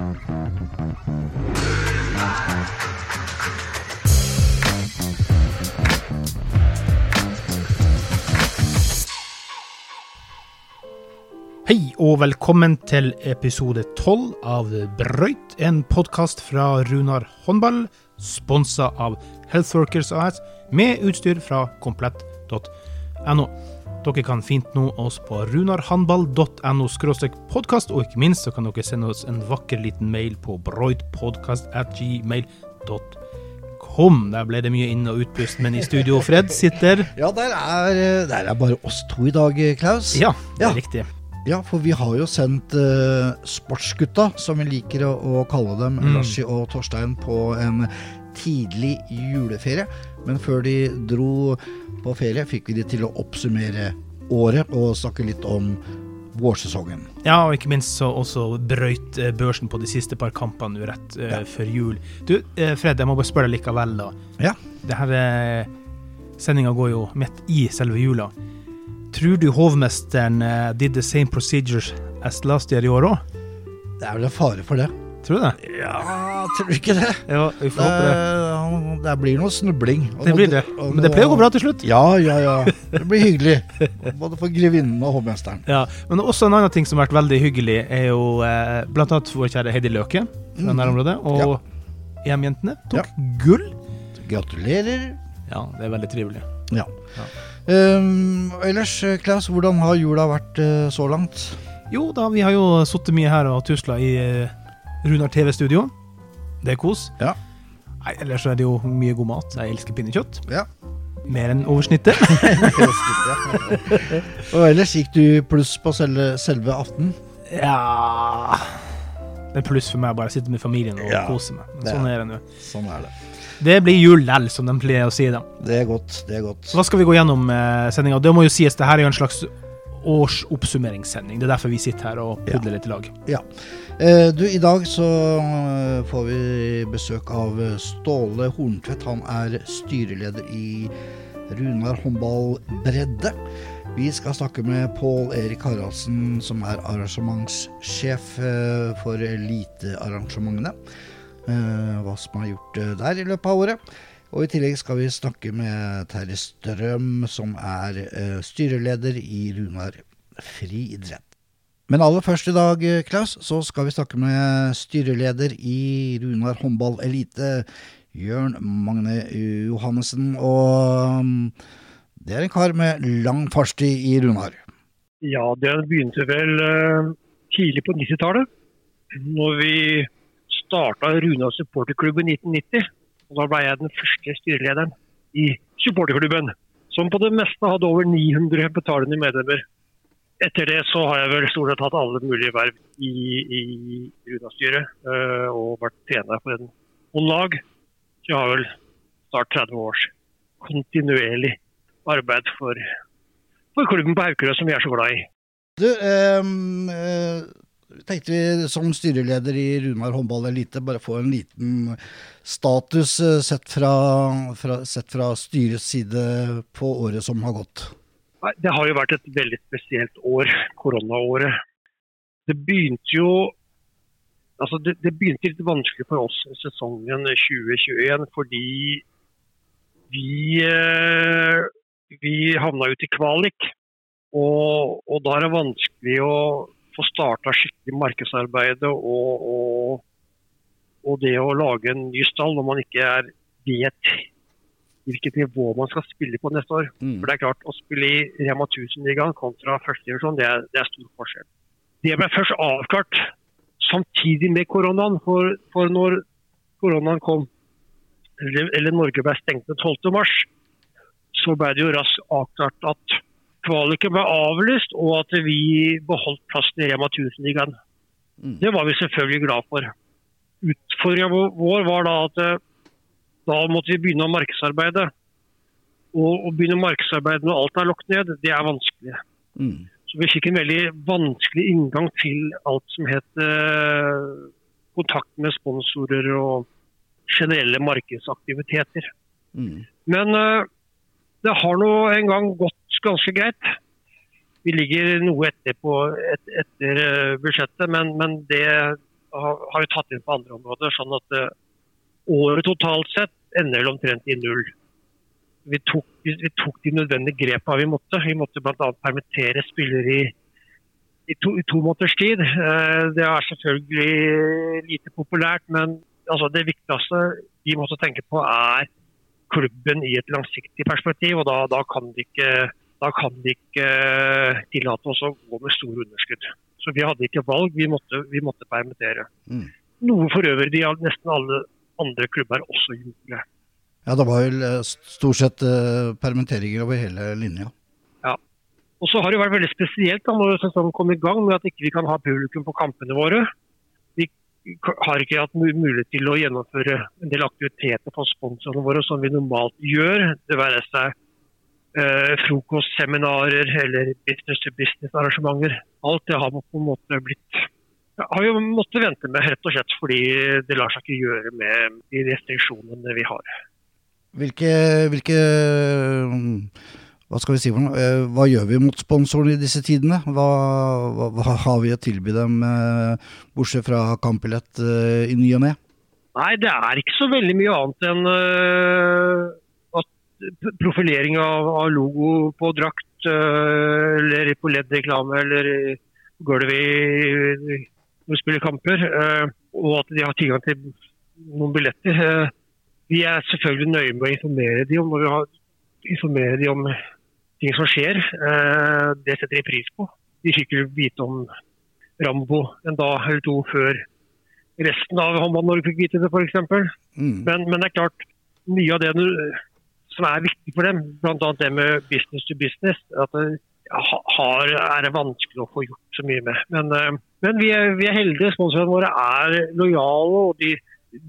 Hei og velkommen til episode 12 av Brøyt, en podkast fra Runar håndball, sponsa av Healthworkers AS, med utstyr fra komplett.no. Dere kan fint nå oss på runarhandball.no podkast, og ikke minst så kan dere sende oss en vakker liten mail på broidpodkast.gmail.com. Der ble det mye inn- og utpust, men i studio Fred sitter Ja, der er, der er bare oss to i dag, Klaus. Ja, det er Ja. riktig. Ja, for vi har jo sendt uh, sportsgutta, som vi liker å, å kalle dem, Mm. Lashi og Torstein, på en tidlig juleferie. Men før de dro på ferie, fikk vi de til å oppsummere året og snakke litt om vårsesongen. Ja, og ikke minst så også brøyt eh, børsen på de siste par kampene rett Ja. før jul. Du, eh, Fred, jeg må bare spørre deg likevel, da. Ja. Det her eh, Sendinga går jo midt i selve jula. Tror du hovmesteren uh, did the same procedures as last year i år òg? Det er vel en fare for det. Tror du det? Ja, tror du ikke det? Ja, vi får håpe det. Det, blir noe snubling. Det blir det. Men det pleier å gå bra til slutt. Ja, ja, ja. Det blir hyggelig. Både for grevinnen og hovmesteren. Ja, Men også en annen ting som har vært veldig hyggelig, er jo eh, blant annet vår kjære Heidi Løke fra Mhm. nærområdet. Og EM-jentene tok Ja. gull. Gratulerer. Ja, det er veldig trivelig. Ja. Ja. Um, ellers, Klaus, hvordan har jula vært uh, så langt? Jo da, vi har jo sittet mye her og tusla i eh, Runar TV-studio. Det er kos. Ja. Nei, ellers så er det jo mye god mat. Jeg elsker pinnekjøtt. Ja. Mer enn oversnittet. og ellers gikk du pluss på selve, selve aften? ja Det er pluss for meg å bare sitte med familien og Ja. kose meg. Men sånn er det nå. Sånn er det. Det blir jul lell, som de pleier å si. da. Det er godt. det er godt. Så hva skal vi gå gjennom eh, sendinga? Det må jo sies, det her er jo en slags årsoppsummeringssending. Det er derfor vi sitter her og Ja. pudler litt i lag. Ja. Eh, du, I dag så eh, får vi besøk av eh, Ståle Horntvedt. Han er styreleder i Runar håndball bredde. Vi skal snakke med Pål Erik Haraldsen, som er arrangementssjef for elitearrangementene. Eh, hva som er gjort der i løpet av året. Og i tillegg skal vi snakke med Terje Strøm, som er eh, styreleder i Runar friidrett. Men aller først i dag, eh, Klaus, så skal vi snakke med styreleder i Runar håndball elite, Jørn Magne Johannessen. Og mm, det er en kar med lang fartstid i Runar. Ja, det begynte vel eh, tidlig på 90-tallet. Når vi starta Runar supporterklubb i 1990. Og da ble jeg den første styrelederen i supporterklubben. Som på det meste hadde over 900 betalende medlemmer. Etter det så har jeg vel stort sett hatt alle mulige verv i, i Runa-styret. øh, og vært trener på en, noen. Så jeg har vel snart 30 års kontinuerlig arbeid for, for klubben på Haukerød, som vi er så glad i. Du, ehm, eh, tenkte vi som styreleder i Runar håndball elite bare få en liten status eh, sett fra, fra, sett fra styrets side på året som har gått. Det har jo vært et veldig spesielt år, koronaåret. Det begynte jo altså det, det begynte litt vanskelig for oss i sesongen 2021 fordi vi, eh, vi havna ut i kvalik. Og, og da er det vanskelig å få starta skikkelig markedsarbeid og, og, og det å lage en ny stall når man ikke er, vet hvilket nivå man skal spille på neste år. For det er klart, Å spille i Rema 1000-ligaen kontra førstedivisjon, det, er- det er stor forskjell. Det ble først avklart samtidig med koronaen. For, for når koronaen kom, eller, eller Norge ble stengt den 12. mars, så ble det jo raskt avklart at kvaliken ble avlyst, og at vi beholdt plassen i Rema 1000-ligaen. Mm. Det var vi selvfølgelig glad for. Utfordringa vår var da at eh, da måtte vi begynne å markedsarbeide. Og å begynne markedsarbeide når alt er lukket ned, det er vanskelig. Mm. Så vi fikk en veldig vanskelig inngang til alt som het eh, kontakt med sponsorer og generelle markedsaktiviteter. Mm. Men eh, det har nå en gang gått ganske greit. Vi ligger noe etter, på, et, etter eh, budsjettet, men, men det, har vi tatt inn på andre områder. Sånn at uh, året totalt sett ender det omtrent i null. Vi tok, vi, tok de nødvendige grepene vi måtte. Vi måtte bl.a. permittere spillere i, i, to, i to måneders tid. Uh, det er selvfølgelig lite populært, men altså, det viktigste vi måtte tenke på er klubben i et langsiktig perspektiv. og Da, da kan de ikke, ikke tillate oss å gå med store underskudd. Så vi hadde ikke valg, vi måtte, vi måtte permittere. Mm. Noe for øvrig de nesten alle andre klubber også gjorde. Ja, det var vel eh, stort sett uh, permitteringer over hele linja. Ja. Og så har det vært veldig spesielt da, når sesongen kom i gang med at ikke vi ikke kan ha publikum på kampene våre. Vi har ikke hatt mulighet til å gjennomføre en del aktiviteter for sponsorene våre som vi normalt gjør. Det være seg eh, frokostseminarer eller business-to-business-arrangementer. Alt det har på en måte blitt har jo måttet vente med, rett og slett fordi det lar seg ikke gjøre med de restriksjonene vi har. Hvilke, hvilke hva skal vi si for noe? Eh, hva gjør vi mot sponsorene i disse tidene? Hva, hva, hva har vi å tilby dem, eh, bortsett fra kampbillett eh, i ny og ne? Nei, det er ikke så veldig mye annet enn profilering av, av, logo på drakt uh, eller på LED-reklame eller gulvet når vi spiller kamper. Uh, og at de har tilgang til noen billetter. Uh, vi er selvfølgelig nøye med å informere dem om, har, informere de om ting som skjer. det setter de pris på. De fikk jo vite om Rambo en dag eller to før resten av Håndball-Norge fikk vite det, f.eks. Mm. Men, men det er klart, mye av det som er viktig for dem, bl.a. det med business to business, at det har, er det vanskelig å få gjort så mye med. Men, eh, men vi, er, vi, er, heldige. Sponsorene våre er lojale og de,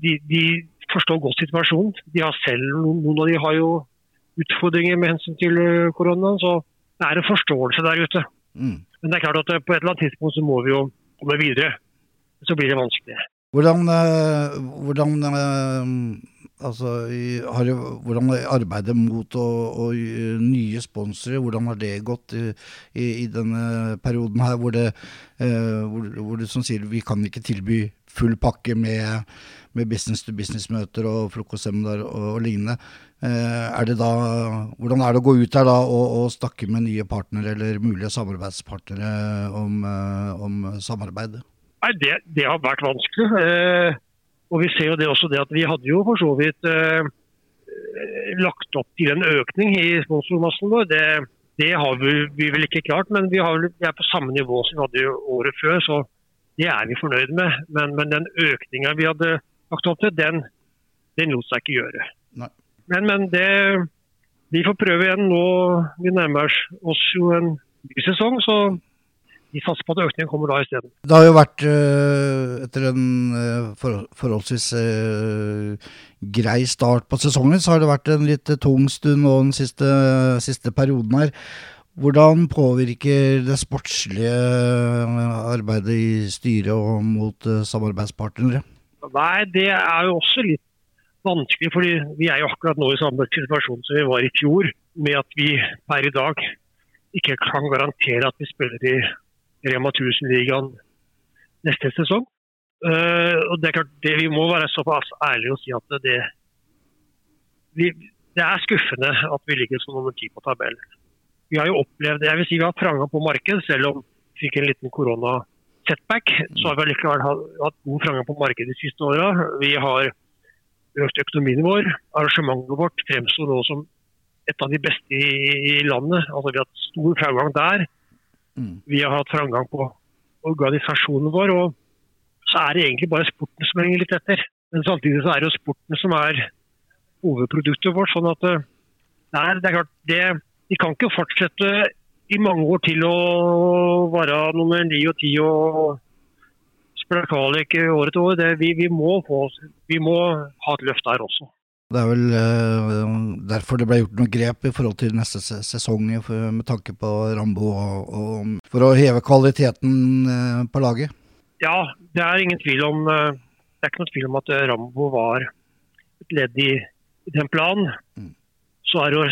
de, de, forstår godt situasjonen. De har selv, Noen av de har jo utfordringer med hensyn til eh, koronaen, så det er en forståelse der ute. Mm. Men det er klart at eh, på et eller annet tidspunkt så må vi jo komme videre. Så blir det vanskelig. Hvordan, hvordan Altså, har, hvordan arbeidet mot å, å, nye sponsorer, hvordan har det gått i, i, denne perioden her, hvor det, eh, hvor, hvor det som sier vi kan ikke tilby full pakke med, med business to business-møter og frokostseminar og, og, lignende. Eh, er da, hvordan er det å gå ut der da og, og snakke med nye partnere eller mulige samarbeidspartnere om, eh, om samarbeid? Nei, det, det, har vært vanskelig. Eh, og vi ser jo det også det at vi hadde jo for så vidt eh, lagt opp til en økning i sponsormassen vår. Det, det har vi, vi, vel ikke klart, men vi, har, vi, er på samme nivå som vi hadde året før. Så det er vi fornøyd med. Men, men den økninga vi hadde opp den, den lot seg ikke gjøre. Nei. Men, men det, vi får prøve igjen nå. Vi nærmer oss jo en ny sesong, så vi satser på at økningen kommer da isteden. Det har jo vært, eh, etter en eh, forholdsvis eh, grei start på sesongen, så har det vært en litt tung stund nå den siste, siste perioden her. Hvordan påvirker det sportslige arbeidet i styret og mot samarbeidspartnere? Nei, Det er jo også litt vanskelig, fordi vi er jo akkurat nå i samme situasjon som vi var i fjor, med at vi per i dag ikke kan garantere at vi spiller i Rema 1000-ligaen neste sesong. Uh, og det er klart, det, Vi må være såpass ærlige og si at det, vi, det er skuffende at vi ligger som nummer ti på tabellen. Vi har jo opplevd, jeg vil si vi har pranga på markedet, selv om vi fikk en liten korona-setback. Så har vi likevel hatt god framgang på markedet de siste åra. Vi har økt økonomien vår. Arrangementet vårt fremstår nå som et av de beste i, landet. Altså Vi har hatt stor framgang der. Mm. Vi har hatt framgang på organisasjonen vår. og Så er det egentlig bare sporten som henger litt etter. Men samtidig så er det jo sporten som er hovedproduktet vårt. sånn at eh, det er, det er klart, det, Vi kan ikke fortsette i mange år til å være nummer ni og ti og spille kvalik år etter år. Det, vi, vi, må få, vi må ha et løft der også. Det er vel uh, derfor det ble gjort noen grep i forhold til neste sesong med tanke på Rambo, og, og, for å heve kvaliteten uh, på laget? Ja, det er ingen tvil om uh, det er ikke noen tvil om at Rambo var et ledd i, i den planen. Mm. Så er det jo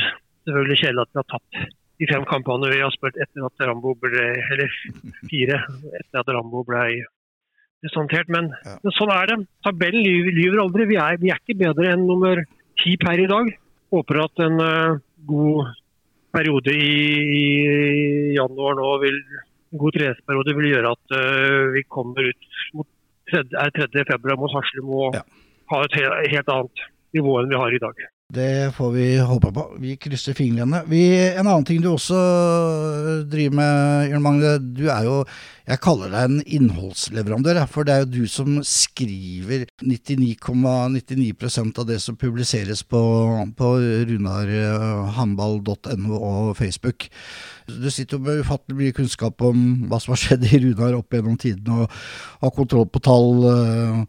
selvfølgelig kjedelig at vi har tapt de fem kampene vi har spilt etter at Rambo ble, eller fire etter at Rambo ble presentert. Men, Ja. men sånn er det. Tabellen lyver, lyver aldri. Vi er, vi er ikke bedre enn nummer ti per i dag. Håper at en uh, god periode i, i januar nå vil en god treningsperiode vil gjøre at uh, vi kommer ut mot tredje, er 3. februar mot Haslum og Ja. har et helt, helt annet nivå enn vi har i dag. Det får vi håpe på. Vi krysser fingrene. Vi, en annen ting du også driver med, Jørn Magne. Du er jo, jeg kaller deg en innholdsleverandør. For det er jo du som skriver 99,99 ,99 av det som publiseres på, på runarhandball.no og Facebook. Du sitter jo med ufattelig mye kunnskap om hva som har skjedd i Runar opp gjennom tidene, og har kontroll på tall. øh,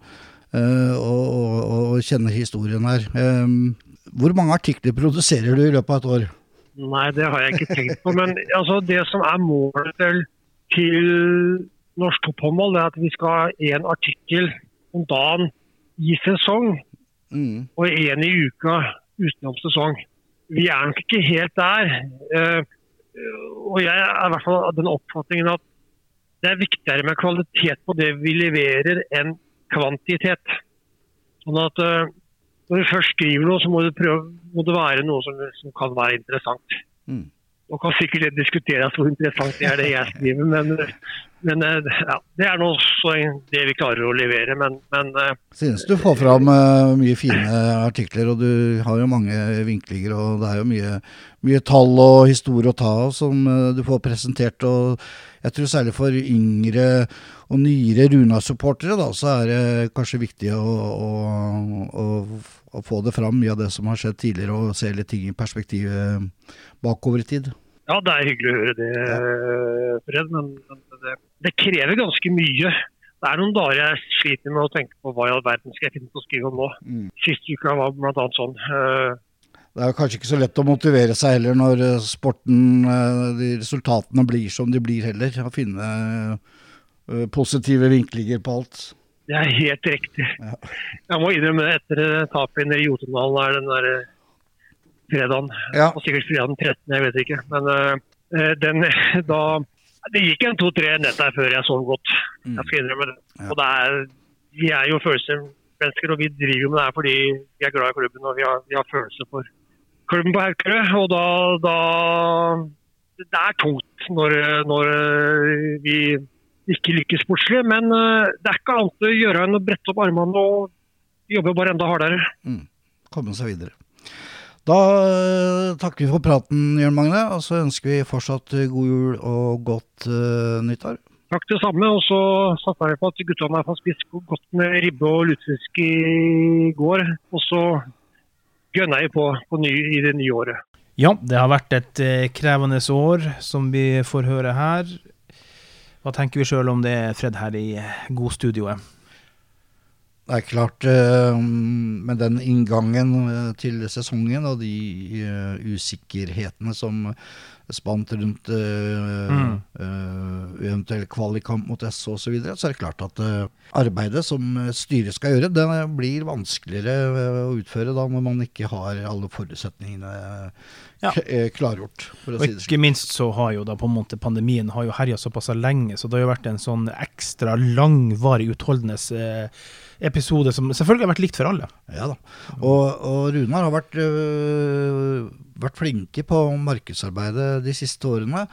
og, og, og kjenner historien her. Um, hvor mange artikler produserer du i løpet av et år? Nei, det har jeg ikke tenkt på. Men altså, det som er målet til, til norsk topphåndball, er at vi skal ha én artikkel om dagen i sesong, Mm. og én i uka utenom sesong. Vi er nok ikke helt der. Eh, og jeg er i hvert fall av den oppfatningen at det er viktigere med kvalitet på det vi leverer, enn kvantitet. Sånn at eh, når du først skriver noe, så må prøve, må det være noe som, som kan være interessant. Mm. Nå kan sikkert diskuteres hvor interessant det er det jeg skriver, men, men ja, det er nå det vi klarer å levere. Men, men eh, Synes du får fram eh, mye fine artikler, og du har jo mange vinklinger, og det er jo mye, mye tall og historie å ta av som eh, du får presentert. og Jeg tror særlig for yngre og nyere Runa-supportere, da, så er det kanskje viktig å, å, å, å få det fram, mye av det som har skjedd tidligere, og se litt ting i perspektiv bakover i tid. ja, det er hyggelig å høre det, Fred. Men, det, det krever ganske mye. Det er noen dager jeg sliter med å tenke på hva i all verden skal jeg finne på å skrive om nå. Mm. Siste uka var bl.a. sånn. eh, Det er kanskje ikke så lett å motivere seg heller når eh, sporten, eh, de resultatene blir som de blir heller. Å finne positive vinklinger på alt. Det er helt riktig. Ja. Jeg må innrømme det etter tapet i Jotundalen er den der eh, fredagen. Ja, Og sikkert fredag den 13., jeg vet ikke. Men uh, den, da Det gikk en to-tre netter før jeg sov godt. Mm. Jeg skal innrømme det. Ja. Og det er, vi er jo følelsesmennesker, og vi driver jo med det her fordi vi er glad i klubben og vi har, vi har følelser for klubben på Haukerø. Og da, da Det er tungt når, når vi ikke lykkes sportslig, men eh, det er ikke annet å gjøre enn å brette opp armene og jobbe bare enda hardere. komme seg videre. Da eh, takker vi for praten, Jørn Magne, og så ønsker vi fortsatt god jul og godt uh, nyttår. Takk det samme. Og så satser jeg på at guttene har spist godt med ribbe og lutefisk i går. Og så gønner jeg på, på ny, i det nye året. Ja, det har vært et krevende år, som vi får høre her. Hva tenker vi sjøl om det, Fred, her i eh, godstudioet? Det er klart, eh, med den inngangen eh, til sesongen og de eh, usikkerhetene som spant rundt Mm. eventuell kvalikkamp mot SO osv., så, videre, så er det klart at arbeidet som styret skal gjøre, det blir vanskeligere å utføre da når man ikke har alle forutsetningene Ja. klargjort, for Og si ikke minst så har jo da på en måte pandemien har jo herja såpass lenge, så det har jo vært en sånn ekstra langvarig utholdende eh, episode som selvfølgelig har vært likt for alle. Ja da. Og, og Runar har vært, øh, vært flinke på markedsarbeidet de siste årene.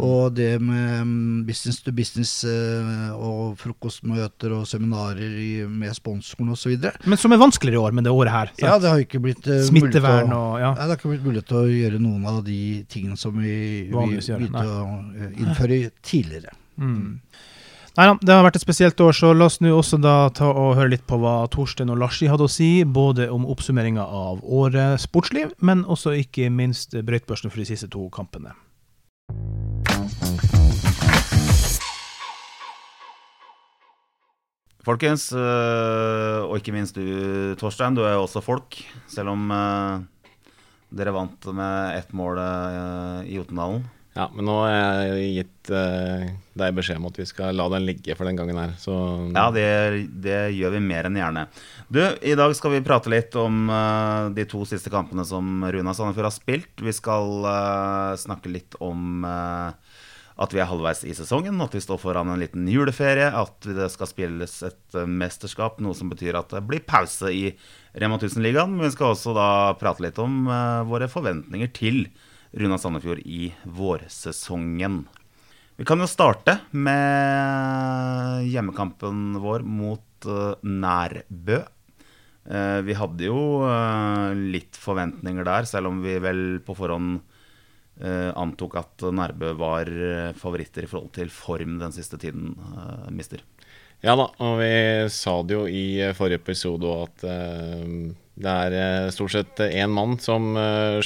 Og det med mm, business to business øh, og frokostmøter og seminarer i, med sponsoren osv. Men som er vanskeligere i år med det året her. sant? Ja, det har ikke blitt øh, Smittevern å- og ja. ja. det har ikke blitt mulighet til å gjøre noen av de tingene som vi, vi begynte å øh, innføre tidligere. Mm. Nei da, det har vært et spesielt år, så la oss nå også da ta og høre litt på hva Torstein og Larsi hadde å si, både om oppsummeringa av året sportsliv, men også ikke minst brøytbørsen for de siste to kampene. Folkens, øh, og ikke minst du, Torstein, du er jo også folk. Selv om øh, dere vant med ett mål øh, i Jotendalen. Ja, men nå har jeg gitt eh, deg beskjed om at vi skal la den ligge for den gangen her. Så Ja, det, det gjør vi mer enn gjerne. Du, i dag skal vi prate litt om øh, de to siste kampene som Runa Sandefjord har spilt. Vi skal øh, snakke litt om øh, at vi er halvveis i sesongen, at vi står foran en liten juleferie, at det skal spilles et eh, mesterskap, noe som betyr at det blir pause i Rema 1000-ligaen. Men vi skal også da prate litt om uh, våre forventninger til Runa Sandefjord i vårsesongen. Vi kan jo starte med hjemmekampen vår mot uh, Nærbø. Uh, vi hadde jo litt forventninger der, selv om vi vel på forhånd antok at Nærbø var eh, favoritter i forhold til form den siste tiden, mister. Ja da, og vi sa det jo i forrige episode at uh, det er stort sett én mann som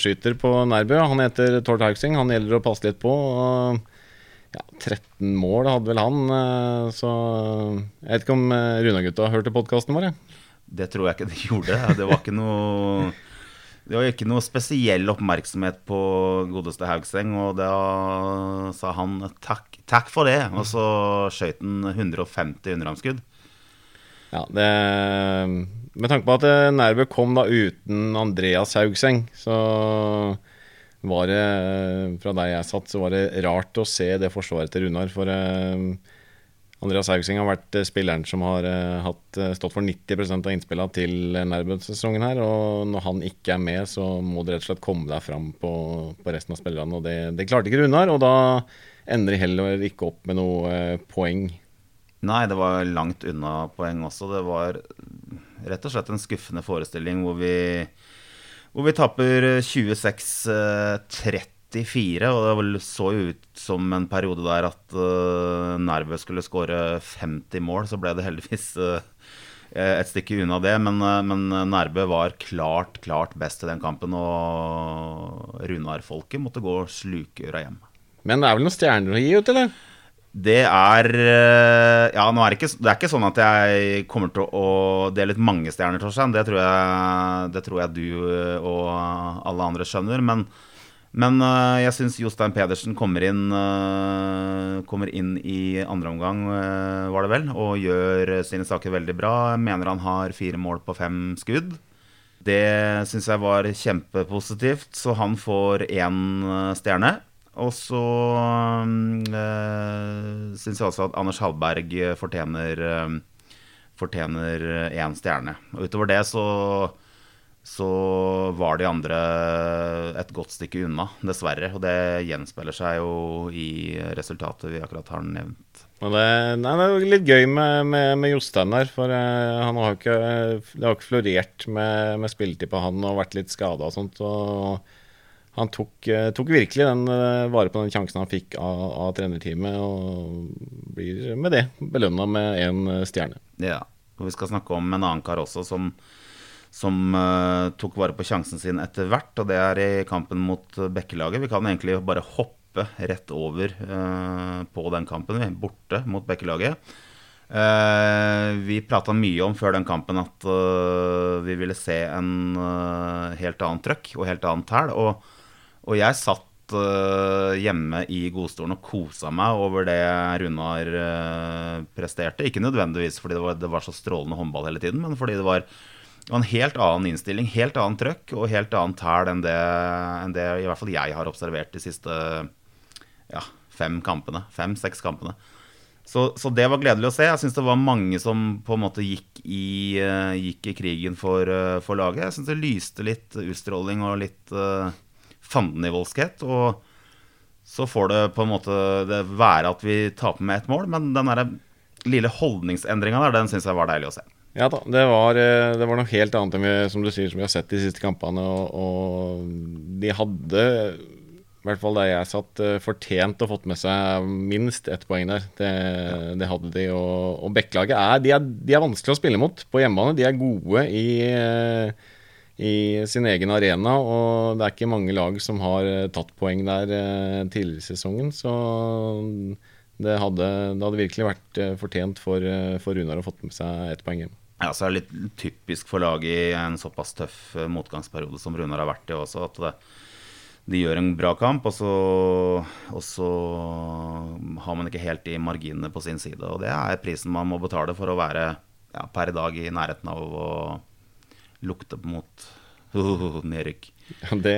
skyter på Nærbø. Han heter Tord Haugsing. Han gjelder å passe litt på. Ja, 13 mål hadde vel han, så Jeg vet ikke om Runagutta hørte podkasten vår? Det tror jeg ikke de gjorde. Det var ikke noe det var ikke noe spesiell oppmerksomhet på godeste Haugseng, og da sa han takk, takk for det. Og så skøyt han 150 underarmskudd. Ja, det Med tanke på at Nærbø kom da uten Andreas Haugseng, så var det Fra der jeg satt, så var det rart å se det forsvaret til Runar. For eh, Andreas Haugseng har vært eh, spilleren som har hatt, stått for 90% av innspillene til Nærbø-sesongen her. Og når han ikke er med, så må du rett og slett komme deg fram på, på resten av spillerne. Og det, det klarte ikke Runar, og da ender de heller ikke opp med noe poeng. Nei, det var langt unna poeng også. Det var rett og slett en skuffende forestilling hvor vi, hvor vi tapper 26-30 94, og det så jo ut som en periode der at uh, Nerve skulle skåre 50 mål. Så ble det heldigvis uh, et stykke unna det, men, uh, men Nærbø var klart, klart best i den kampen. Og Runar-folket måtte gå slukøra hjem. Men det er vel noen stjerner å gi ut, eller? Det er Ja, nå er det, ikke, det er ikke sånn at jeg kommer til å dele ut mange stjerner, Torstein. Det, tror det tror jeg du og alle andre skjønner. Men men uh, jeg syns Jostein Pedersen kommer inn, kommer inn i andre omgang, var det vel, og gjør sine saker veldig bra. Jeg mener han har fire mål på fem skudd. Det syns jeg var kjempepositivt, så han får én stjerne. Og så øh, syns jeg også at Anders Hallberg fortjener fortjener én stjerne. Og utover det så så var de andre et godt stykke unna, dessverre. Og det gjenspeiler seg jo i resultatet vi akkurat har nevnt. Og det, nei, det er litt gøy med, med, med Jostein der, for uh, han har ikke, det har ikke florert med, med spilletid på han og vært litt skada og sånt. og han tok, uh, tok virkelig den, uh, vare på den sjansen han fikk av, av trenerteamet, og blir med det belønna med én stjerne. Ja, og vi skal snakke om en annen kar også som som uh, tok vare på sjansen sin etter hvert, og det er i kampen mot Bekkelaget. Vi kan egentlig bare hoppe rett over uh, på den kampen, vi, borte mot Bekkelaget. Uh, vi prata mye om før den kampen at vi ville se en helt annen trøkk og helt annen tæl. Og, og, jeg satt hjemme i godstolen og kosa meg over det Runar presterte. Ikke nødvendigvis fordi det var, det var så strålende håndball hele tiden, men fordi det var det var en helt annen innstilling, helt annen trøkk og helt annen tæl enn, enn, det i hvert fall jeg har observert de siste ja, fem kampene. Fem-seks kampene. Så, så, det var gledelig å se. Jeg syns det var mange som på en måte gikk i, uh, gikk i krigen for, for, laget. Jeg syns det lyste litt utstråling og litt fandenivoldskhet. Og så får det på en måte det være at vi taper med ett mål, men den der lille holdningsendringa der, den syns jeg var deilig å se. Ja da, det var, eh, det var, noe helt annet enn vi, som du sier, som vi har sett de siste kampene. Og, og de hadde, i hvert fall der jeg satt, eh, fortjent å fått med seg minst ett poeng der. Det, det hadde de. Og, og Bekkelaget er de, er er vanskelig å spille mot på hjemmebane. De er gode i, eh, i sin egen arena, og det er ikke mange lag som har tatt poeng der tidligere i sesongen. Så det hadde, det hadde, virkelig vært fortjent for, for Runar å fått med seg ett poeng hjem. Ja, så er det litt typisk for laget i en såpass tøff eh, motgangsperiode som Runar har vært i også, at det, de gjør en bra kamp, og så, og så, har man ikke helt de marginene på sin side. Og det er prisen man må betale for å være ja, per i dag i nærheten av å lukte mot oh, nedrykk. Ja, det,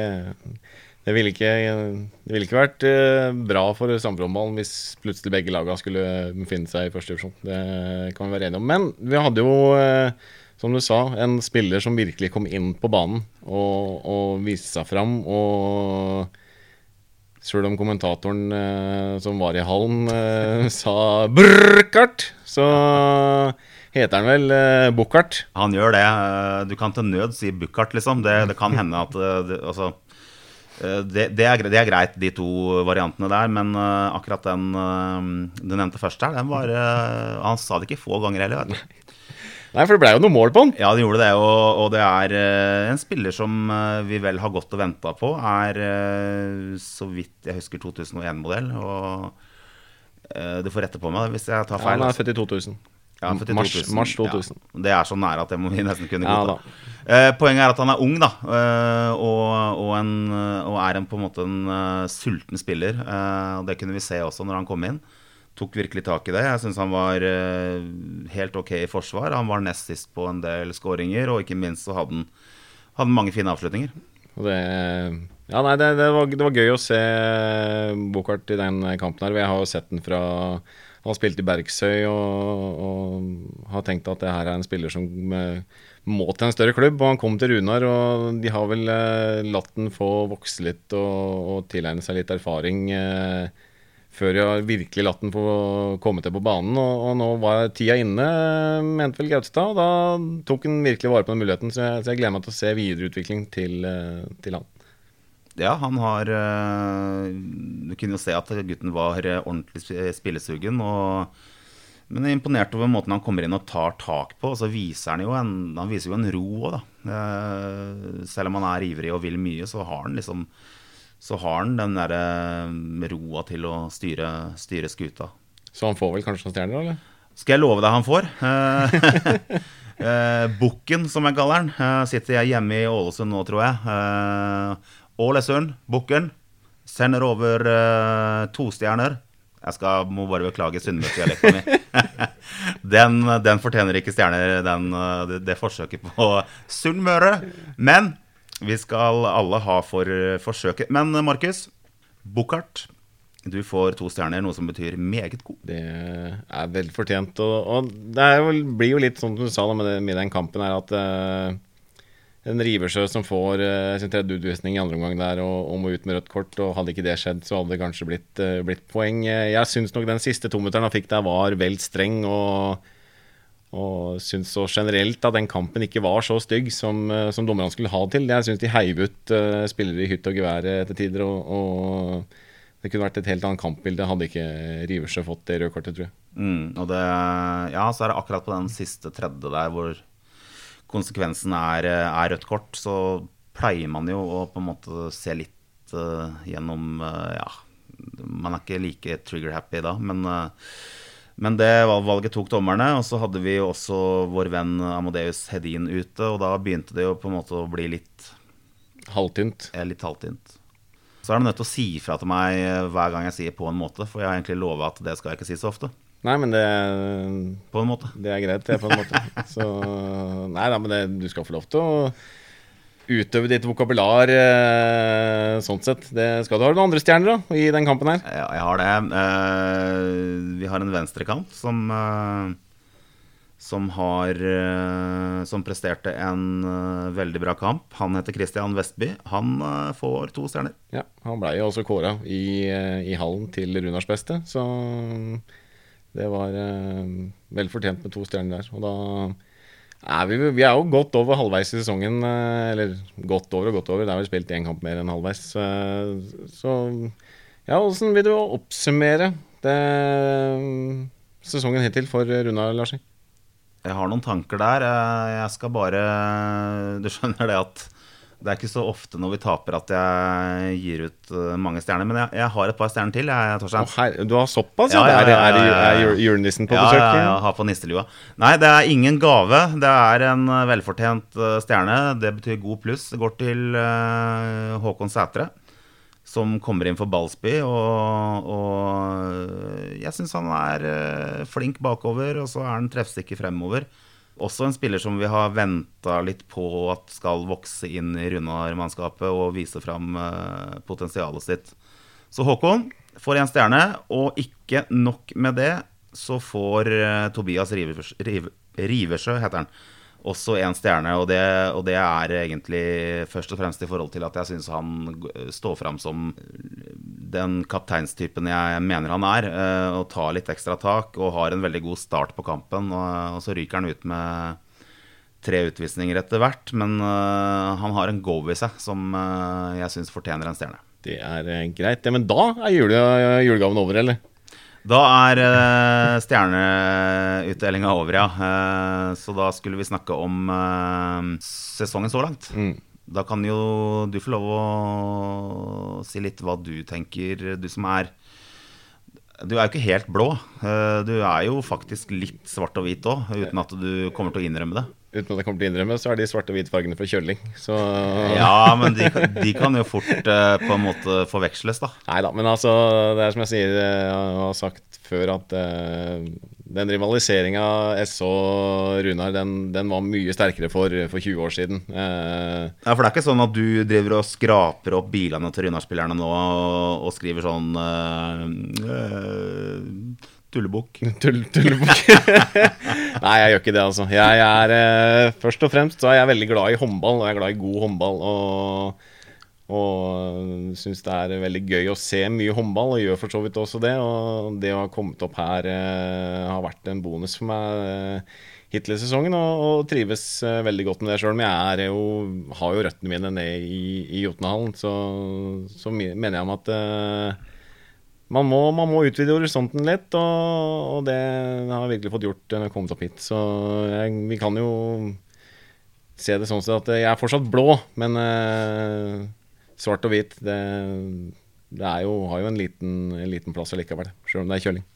Det ville ikke, det ville ikke vært eh, bra for Sandefjordballen hvis plutselig begge lagene skulle befinne seg i første divisjon. Det kan vi være enige om. Men vi hadde jo, eh, som du sa, en spiller som virkelig kom inn på banen og, og viste seg fram. Og selv om kommentatoren eh, som var i hallen, eh, sa 'brrkart', så heter han vel uh, Bukkart. Han gjør det. Eh, Du kan til nød si Bukkart, liksom. Det, det kan hende at eh, det, altså, det, det, er, det er greit, de to variantene der, men uh, akkurat den uh, du nevnte først her, den var uh, Han sa det ikke få ganger heller. Nei, for det ble jo noe mål på han. Ja, det gjorde det, og, og det er en spiller som vi vel har gått og venta på. Er så vidt jeg husker 2001-modell. Og du får rette på meg hvis jeg tar Ja, feil. han er født i 2000. Ja, mars, 2000. mars 2000. Ja, det er så nære at det må vi nesten kunne Ja, godta. Eh, poenget er at han er ung, da, eh, og, og, en, og er en, på en måte en uh, sulten spiller. eh, og Det kunne vi se også når han kom inn. Tok virkelig tak i det. Jeg syns han var helt ok i forsvar. Han var nest sist på en del skåringer, og ikke minst så hadde han, hadde mange fine avslutninger. Og det, ja, nei, det, det, var, det var gøy å se Bokart i den kampen her. Jeg har jo sett den fra Han spilt i Bergsøy og, og har tenkt at det her er en spiller som eh, må til en større klubb. Og han kom til Runar, og de har vel eh, latt den få vokse litt og, og tilegne seg litt erfaring. Eh, før de har virkelig latt den få komme til på banen. Og, og nå var tida inne, mente vel Gaustad, Og da tok han virkelig vare på den muligheten. Så jeg, så jeg gleder meg til å se videreutvikling til, eh, til han. Ja, han har eh, Du kunne jo se at gutten var eh, ordentlig spillesugen. Og, men jeg er imponert over måten han kommer inn og tar tak på. Og så viser han jo en, han viser jo en ro òg, da. Eh, selv om han er ivrig og vil mye, så har han liksom så har han den derre roa til å styre, styre skuta. Så han får vel kanskje noen stjerner, eller? Skal jeg love deg han får? Eh, eh, Bukken, som jeg kaller den. Eh, sitter jeg hjemme i Ålesund nå, tror jeg. Eh, Ålesund, Bukken. Sender over uh, to stjerner. Jeg skal, må bare beklage sunnmørsdialekta mi. den, den fortjener ikke stjerner, den, eh, det, det forsøket på Sunnmøre. Men vi skal alle ha for forsøket. Men Markus, Bukkart, du får to stjerner, noe som betyr meget god. Det er vel fortjent. Og, og det jo, blir jo litt sånn som du sa da, med, med den kampen, her at eh, en Riversjø som får uh, sin tredje utvisning i andre omgang der og, og må ut med rødt kort, og hadde ikke det skjedd, så hadde det kanskje blitt, uh, blitt poeng. Eh, Jeg syns nok den siste tometeren han fikk der, var vel streng. og og syns så generelt at den kampen ikke var så stygg som, uh, som dommerne skulle ha til. Jeg syns de heiv ut uh, spillere i hytt og gevær etter tider. Og, og det kunne vært et helt annet kampbilde hadde ikke Riversjø fått det røde kortet, tror jeg. Mm, og det, ja, så er det akkurat på den siste tredje der hvor konsekvensen er, er rødt kort, så pleier man jo å på en måte se litt uh, gjennom uh, Ja, man er ikke like trigger-happy da, men, uh, men det valget tok dommerne. Og så hadde vi jo også vår venn Amadeus Hedin ute, og da begynte det jo på en måte å bli litt, Halvtynt. Ja, litt halvtynt. Så er du nødt til å si ifra til meg hver gang jeg sier 'på en måte', for jeg har egentlig lova at det skal jeg ikke si så ofte. Nei, men det, På en måte. det er greit, det, på en måte. Så Nei da, men det, du skal få lov til å utøve ditt vokabular eh, sånn sett. Det skal du ha noen andre stjerner da, i den kampen her. Ja, jeg har det. Eh, vi har en venstrekant som eh, som har Som presterte en veldig bra kamp. Han heter Christian Vestby. Han får to stjerner. Ja, Han blei jo også kåra i, i hallen til Runars beste, så det var eh, vel fortjent med to stjerner der. Og da er vi, vi er jo godt over halvveis i sesongen. eh, Eller godt over og godt over, det er vel spilt én kamp mer enn halvveis. eh, Så ja, åssen vil du oppsummere det, sesongen hittil for Runar, Larsen? Jeg har noen tanker der. Eh, Jeg skal bare Du skjønner det at det er ikke så ofte når vi taper at jeg gir ut eh, mange stjerner. Men jeg, jeg har et par stjerner til, jeg, oh, her, du har såpass, Ja, ja? ja, Er, ja, er, ja. er julenissen på besøk? Ja, ja, har på nisselua. Nei, det er ingen gave. Det er en eh, velfortjent eh, stjerne. Det betyr god pluss. Det går til Håkon Sætre, som kommer inn for Ballsby. Og, og jeg syns han er flink bakover, og så er han treffsikker fremover. Også en spiller som vi har venta litt på at skal vokse inn i Runar-mannskapet og vise fram eh, potensialet sitt. Så Håkon får én stjerne, og ikke nok med det, så får eh, Tobias Rivers, Riv, Riversjø, heter han, også én stjerne. Og det, og det, er egentlig først og fremst i forhold til at jeg syns han står fram som den kapteinstypen jeg mener han er. Eh, og tar litt ekstra tak og har en veldig god start på kampen. Og, så ryker han ut med tre utvisninger etter hvert. Men uh, han har en go i seg som uh, jeg syns fortjener en stjerne. Det er greit. Ja, men da er jule, julegaven over, eller? Da er uh, stjerneutdelinga over, ja. Uh, så da skulle vi snakke om uh, sesongen så langt. Mm. Da kan jo du få lov å si litt hva du tenker, du som er Du er jo ikke helt blå. Du er jo faktisk litt svart og hvit òg, uten at du kommer til å innrømme det uten at jeg kommer til å innrømme, så er de svarte og hvite fargene fra kjøling. Så... Ja, men de, de, kan jo fort uh, på en måte forveksles, da. Nei da, men altså, det er som jeg sier, jeg eh, har sagt før, at uh, den rivaliseringa SO og Runar, den, den, var mye sterkere for, for 20 år siden. Uh, ja, for det er ikke sånn at du driver og skraper opp bilene til Runar-spillerne nå og, og, skriver sånn Tullebukk. Tull, tullebukk. Nei, jeg gjør ikke det, altså. Jeg er, eh, først og fremst så er jeg veldig glad i håndball, og jeg er glad i god håndball. Og, og syns det er veldig gøy å se mye håndball, og gjør for så vidt også det. Og det å ha kommet opp her eh, har vært en bonus for meg eh, hittil i sesongen, og, og, trives eh, veldig godt med det sjøl. Men jeg jo, har jo røttene mine ned i, i Jotunhallen, så, så mener jeg om at eh, man må, man må, utvide horisonten litt, og, og, det har jeg virkelig fått gjort når jeg har kommet opp hit. Så jeg, vi kan jo se det sånn at jeg er fortsatt blå, men eh, svart og hvit, det, det jo, har jo en liten, en liten plass allikevel, selv om det er kjøling.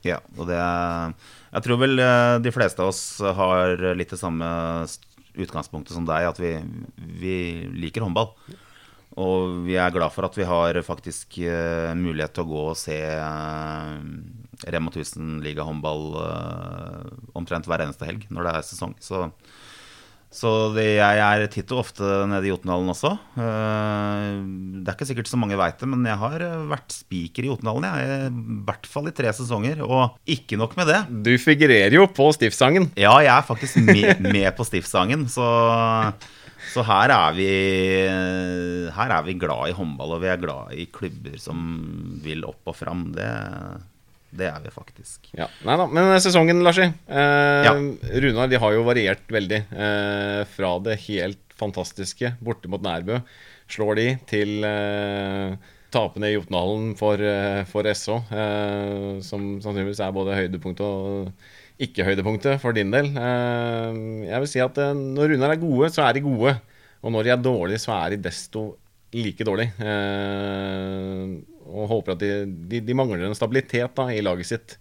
Ja, og det er Jeg tror vel eh, de fleste av oss har litt det samme utgangspunktet som deg, at vi, vi liker håndball. Og vi er glad for at vi har faktisk uh, mulighet til å gå og se uh, Rema 1000 ligahåndball uh, omtrent hver eneste helg når det er sesong. Så, så det, jeg er titt og ofte nede i Jotunhallen også. det er ikke sikkert så mange veit det, men jeg har vært spiker i Jotunhallen. I hvert fall i tre sesonger. Og ikke nok med det. Du figurerer jo på Stiftsangen. Ja, jeg er faktisk med, med på Stiftsangen. Så så her er, vi, her er vi glad i håndball, og vi er glad i klubber som vil opp og fram. Det, det er vi faktisk. Ja, nei da, Men sesongen, Larsi. Eh, ja. Runar de har jo variert veldig. Eh, fra det helt fantastiske borte mot Nærbø slår de til eh, tapende i Jotunhallen for, eh, for SO, eh, som sannsynligvis er både høydepunkt og ikke-høydepunktet for din del. Eh, jeg vil si at eh, når Runar er gode, så er de gode. Og når de er dårlige, så er de desto like dårlige. Eh, og håper at de, de, de mangler en stabilitet da, i laget sitt.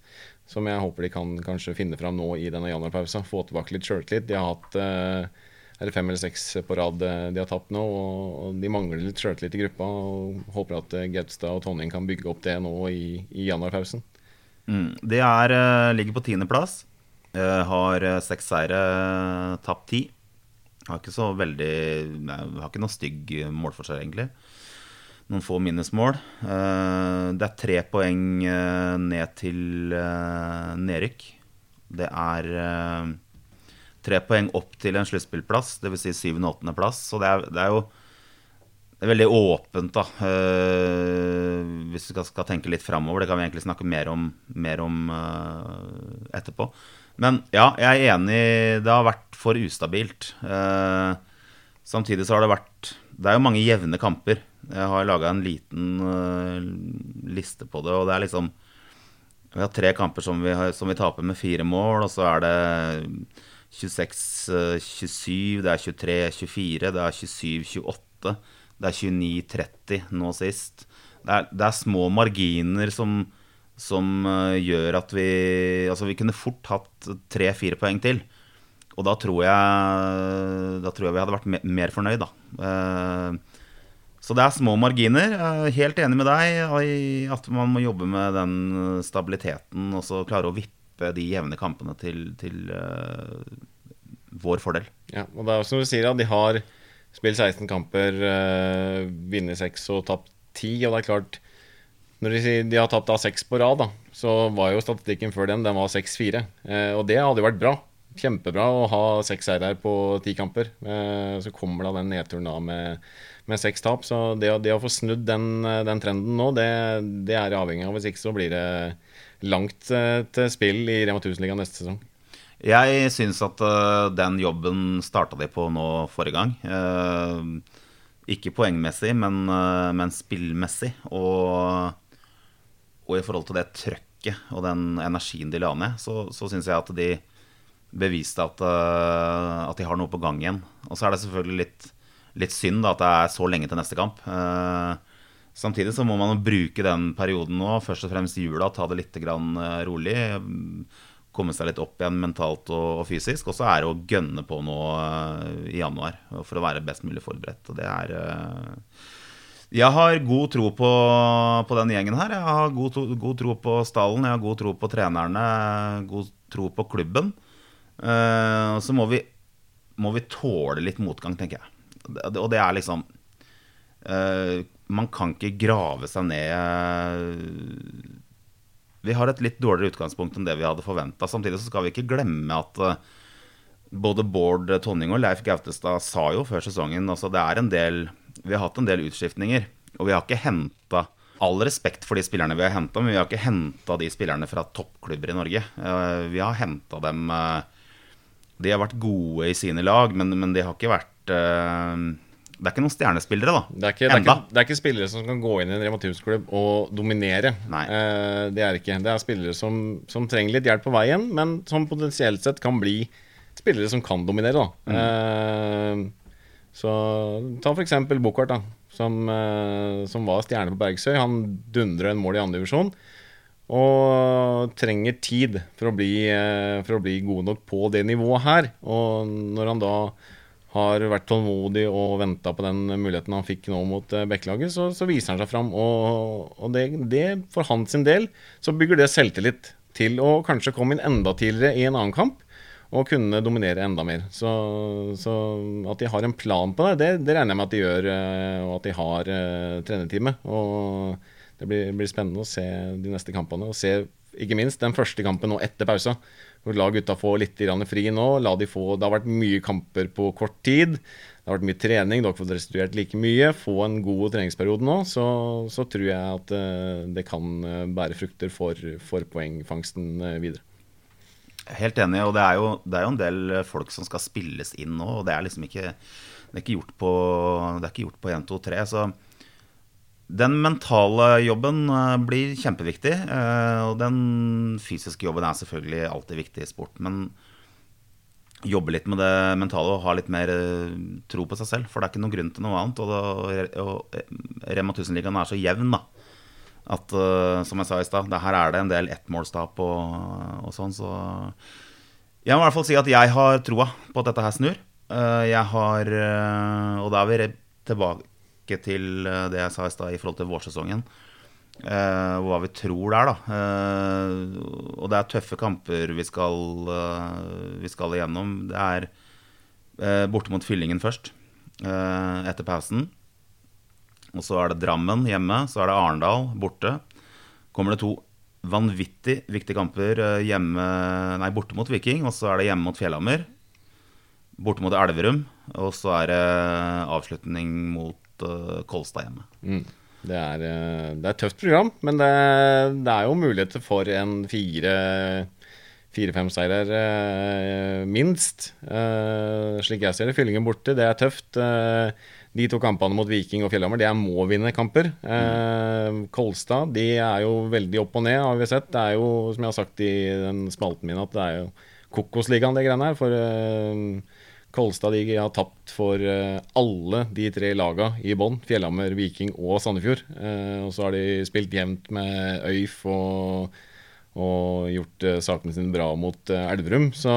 Som jeg håper de kan kanskje finne fram nå i denne januarpausen. Få tilbake litt sjøltillit. De har hatt er fem eller seks på rad de har tapt nå. og De mangler litt sjøltillit i gruppa. og Håper at Gaustad og Tonning kan bygge opp det nå i, i januarpausen. Mm, det er, ligger på tiendeplass. Uh, har eh, seks seire, tapt ti. Har ikke så veldig Har ikke noe stygg målforskjell, egentlig. Noen få minusmål. Det er tre poeng ned til nedrykk. Det er tre poeng opp til en sluttspillplass, dvs. Si syvende- og åttendeplass. Så det er, det er jo det er veldig åpent, da. Hvis vi skal, skal, tenke litt framover. Det kan vi egentlig snakke mer om, mer om etterpå. Men ja, jeg er enig. Det har vært for ustabilt. Eh, samtidig så har det vært Det er jo mange jevne kamper. Jeg har laga en liten uh, liste på det, og det er liksom Vi har tre kamper som vi, har, som vi taper med fire mål, og så er det 26-27, det er 23-24, det er 27-28, det er 29-30 nå sist. Det er, det er små marginer som som eh, gjør at vi Altså, vi kunne fort hatt tre-fire poeng til. Og da tror jeg Da tror jeg vi hadde vært mer fornøyd, da. Eh, så det er små marginer. Jeg er helt enig med deg i at man må jobbe med den stabiliteten og så klare å vippe de jevne kampene til, til, eh, vår fordel. Ja, og det er som du sier, at de har spilt 16 kamper, vunnet 6 og tapt 10. Og det er klart, når de, de har tapt av seks på rad, da, så var jo statistikken før den den var 6-4. Eh, og det hadde jo vært bra. Kjempebra å ha seks seire på ti kamper. Eh, så kommer da den nedturen da med, med seks tap. Så det, det, å få snudd den, den trenden nå, det, det er avhengig av. Hvis ikke så blir det langt til spill i Rema 1000-ligaen neste sesong. Jeg syns at uh, den jobben starta de på nå forrige gang. Uh, ikke poengmessig, men, uh, men spillmessig. Og, og, i forhold til det trøkket og den energien de la ned, så, så syns jeg at de beviste at, at, de har noe på gang igjen. Og så er det selvfølgelig litt, litt synd da, at det er så lenge til neste kamp. Samtidig så må man bruke den perioden nå, først og fremst jula, ta det litt rolig komme seg litt opp igjen mentalt og, fysisk. Og så er det å gønne på uh, i januar for å være best mulig forberedt. Og det er Jeg har god tro på, på den gjengen her. Jeg har god, god, tro på stallen, jeg har god tro på trenerne, god tro på klubben. Uh, og så må vi, må vi tåle litt motgang, tenker jeg. Og det er liksom Man kan ikke grave seg ned vi har et litt dårligere utgangspunkt enn det vi hadde forventa. Samtidig så skal vi ikke glemme at uh, både Bård Tonning og Leif Gautestad sa jo før sesongen altså det er en del, Vi har hatt en del utskiftninger. Og vi har ikke henta All respekt for de spillerne vi har henta, men vi har ikke henta de spillerne fra toppklubber i Norge. Uh, vi har henta dem uh, De har vært gode i sine lag, men, men de har ikke vært det er ikke noen stjernespillere, da. Det er ikke, det er ikke, det er ikke spillere som kan gå inn i en Rema 1000-klubb og dominere. Eh, det er ikke. Det er spillere som, som, trenger litt hjelp på veien, men som potensielt sett kan bli spillere som kan dominere. Mm. Eh, så ta eksempel Buchardt, da. Som, eh, som, var stjerne på Bergsøy. Han dundrer en mål i andre divisjon. Og trenger tid for å, bli, eh, for å bli god nok på det nivået her. Og når han da har vært tålmodig og venta på den muligheten han fikk nå mot uh, Bekkelaget, så, så, viser han seg fram. Og, og det, det, for hans del, så bygger det selvtillit til å kanskje komme inn enda tidligere i en annen kamp og kunne dominere enda mer. Så, så at de har en plan på det, det, det, regner jeg med at de gjør, uh, og at de har uh, trenerteamet. Og det blir, blir, spennende å se de neste kampene, og se ikke minst den første kampen nå etter pausa. Hvor La gutta få litt fri nå. La de få, det har vært mye kamper på kort tid. Det har vært mye trening, dere har fått restituert like mye. Få en god treningsperiode nå, så, så tror jeg at uh, det kan bære frukter for, for poengfangsten videre. Helt enig, og det er, jo, det er, jo, en del folk som skal spilles inn nå. og Det er liksom ikke, det er ikke gjort på, det er ikke gjort på 1, 2, 3. så den mentale jobben eh, blir kjempeviktig. Eh, og den fysiske jobben er selvfølgelig alltid viktig i sport. Men jobbe litt med det mentale og ha litt mer eh, tro på seg selv. For det er ikke noen grunn til noe annet. Og, det, og Rema 1000-ligaen er så jevn da, at som jeg sa i stad, her er det en del ettmålstap og, og sånn. Så jeg må i hvert fall si at jeg har troa på at dette her snur. Jeg har Og da er vi tilbake til det jeg sa i stad i forhold til vårsesongen. Uh, hva vi tror der, da. Uh, og det er tøffe kamper vi skal, uh, vi skal igjennom. Det er borte mot Fyllingen først, etter pausen. Og så er det Drammen hjemme. Så er det Arendal borte. Kommer det to vanvittig viktige kamper hjemme, nei, borte mot Viking. Og så er det hjemme mot Fjellhammer. Borte mot Elverum. Og så er det avslutning mot uh, Kolstad hjemme. Mm. Det, er, uh, det er, et tøft program, men det, det er jo muligheter for en fire fire-fem seirer, minst. Slik jeg ser det. Fyllingen borte, det er tøft. Uh, de to kampene mot Viking og Fjellhammer, det er må-vinne-kamper. Eh, Kolstad de er jo veldig opp og ned, har vi sett. Det er jo, som jeg har sagt i den spalten min, at det er jo Kokosligaen, det greiene her. For Kolstad de har tapt for eh, alle de tre laga i bånn. Fjellhammer, Viking og Sandefjord. Eh, og så har de spilt jevnt med Øyf og, og gjort eh, sakene sine bra mot Elverum. Så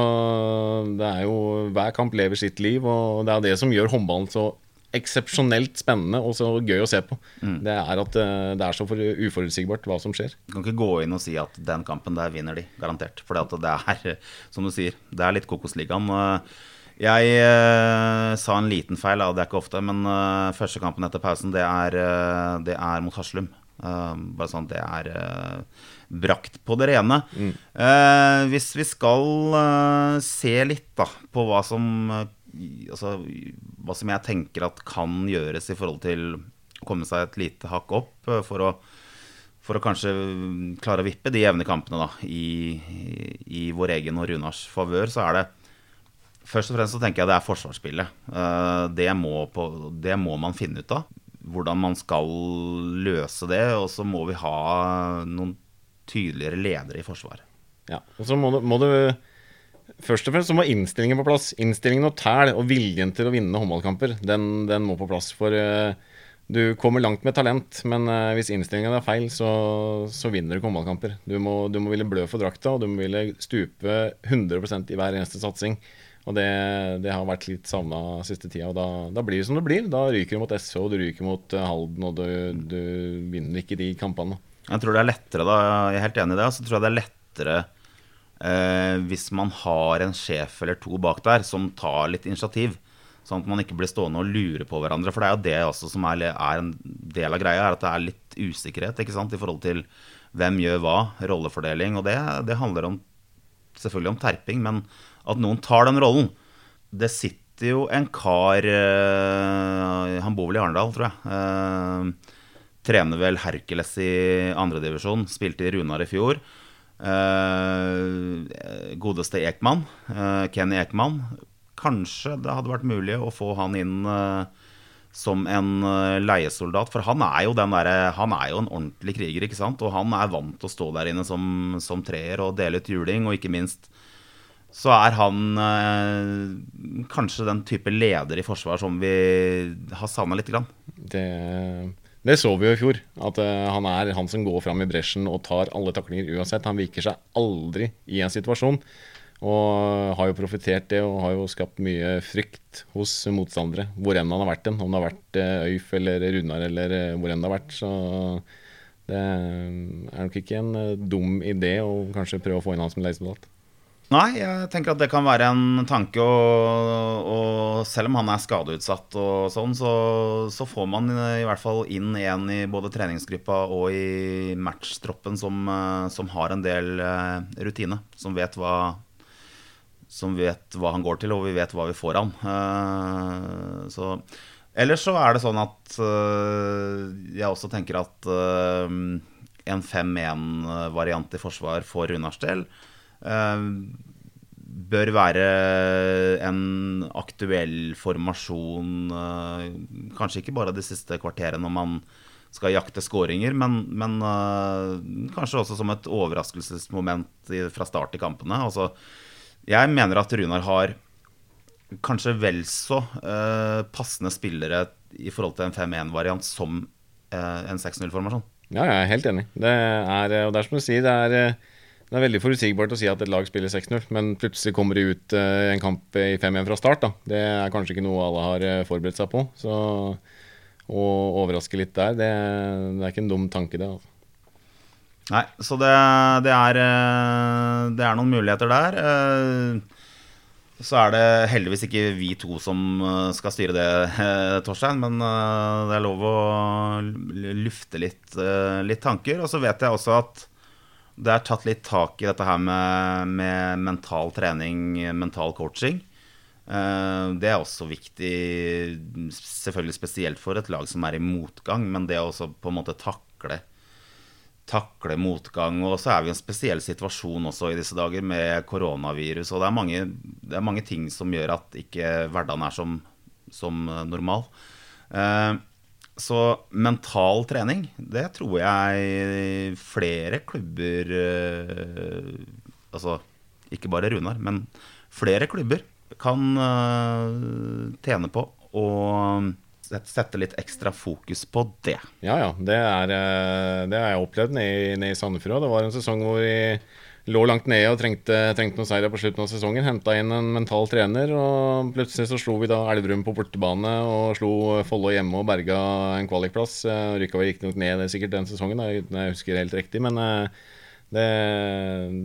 det er jo Hver kamp lever sitt liv, og det er det som gjør håndballen så eksepsjonelt spennende og så gøy å se på. Mm. Det er at det er så uforutsigbart hva som skjer. Du kan ikke gå inn og si at den kampen der vinner de, garantert. For det er, som du sier, det er litt Kokosligaen. Jeg eh, sa en liten feil, det er ikke ofte, men eh, første kampen etter pausen, det er, eh, det er mot Haslum. Eh, bare sånn det er eh, brakt på det rene. Eh, hvis vi skal eh, se litt da, på hva som eh, Altså, hva som jeg tenker at kan gjøres i forhold til å komme seg et lite hakk opp eh, for å for å kanskje klare å vippe de jevne kampene da, i, i vår egen og Runars favør, så er det Først og fremst så tenker jeg det er forsvarsspillet. Eh, Det må, på, det må man finne ut av. Hvordan man skal løse det. Og så må vi ha noen tydeligere ledere i forsvaret. Ja, og så må du, må du Først og fremst så må innstillingen på plass. Innstillingen og tæl og viljen til å vinne håndballkamper, den, den må på plass. For uh, du kommer langt med talent, men uh, hvis innstillingen er feil, så, så vinner du ikke håndballkamper. Du må, du må ville blø for drakta, og du må ville stupe 100% i hver eneste satsing. Og det, det har vært litt savna siste tida. Og da, da blir det som det blir. Da ryker du mot SO, du ryker mot eh, Halden, og du, du vinner ikke de kampene. Jeg tror det er lettere, da, jeg er helt enig i det. Så tror jeg det er lettere eh, hvis man har en sjef eller to bak der som tar litt initiativ. Sånn at man ikke blir stående og lure på hverandre. For det er jo det også som er, er en del av greia, er at det er litt usikkerhet i forhold til hvem gjør hva, rollefordeling. Og det, det handler om, selvfølgelig om terping, men at noen tar den rollen. Det sitter jo en kar eh, Han bor vel i Arendal, tror jeg. Eh, trener vel Hercules i andredivisjon. Spilte i Runar i fjor. Eh, godeste Ekman, eh, Kenny Ekman. Kanskje det hadde vært mulig å få han inn eh, som en leiesoldat. For han er jo derre Han er jo en ordentlig kriger, ikke sant? Og han er vant til å stå der inne som, som treer og dele ut juling, og ikke minst så er han eh, kanskje den type leder i forsvar som vi har savna litt. Grann. Det, det så vi jo i fjor. At eh, han er han som går fram i bresjen og tar alle taklinger uansett. Han viker seg aldri i en situasjon. Og har jo profitert det og har jo skapt mye frykt hos motstandere. Hvor enn han har vært den. Om det har vært eh, Øyf eller Runar eller eh, hvor enn det har vært. Så det er nok ikke en dum idé å kanskje prøve å få inn han som leiesoldat. Nei, jeg tenker at det kan være en tanke. Og, og selv om han er skadeutsatt og sånn, så, så, får man i hvert fall inn en i både treningsgruppa og i matchtroppen som, eh, som har en del eh, rutine. Som vet hva som vet hva han går til, og vi vet hva vi får han. Uh, så Ellers så er det sånn at jeg også tenker at en 5-1-variant i forsvar for Runars del bør være en aktuell formasjon, kanskje ikke bare de siste kvarterene når man skal jakte skåringer, men, men kanskje også som et overraskelsesmoment fra start i kampene. Altså jeg mener at Runar har kanskje vel så eh, passende spillere i forhold til en 5-1-variant som eh, en 6-0-formasjon. Ja, jeg er helt enig. Det er, og det er som du sier, det er, det er veldig forutsigbart å si at et lag spiller 6-0, men plutselig kommer de ut uh, en kamp i 5-1 fra start. Da. Det er kanskje ikke noe alle har forberedt seg på. Så å overraske litt der, det, det er ikke en dum tanke, det. altså. Nei, så det, det, er, det er noen muligheter der. Så er det heldigvis ikke vi to som skal styre det, Torstein. Men det er lov å lufte litt, litt tanker. Og så vet jeg også at det er tatt litt tak i dette her med, med mental trening, mental coaching. Det er også viktig, selvfølgelig spesielt for et lag som er i motgang, men det å også på en måte takle takle motgang. Og så er vi i en spesiell situasjon også i disse dager med koronavirus. Og det er mange, det er mange ting som gjør at ikke hverdagen er som, som normal. Eh, så mental trening, det tror jeg flere klubber eh, Altså ikke bare Runar, men flere klubber kan eh, tjene på. Og sette litt ekstra fokus på det. Ja, ja. Det, er, det har jeg opplevd nede, i Sandefjord. Det var en sesong hvor vi lå langt nede og trengte, trengte noen seire på slutten av sesongen. Henta inn en mental trener, og plutselig så slo vi da Elverum på bortebane og slo Follo hjemme og berga en kvalikplass. Rykka vel riktignok ned sikkert den sesongen, da, jeg husker helt riktig, men Det,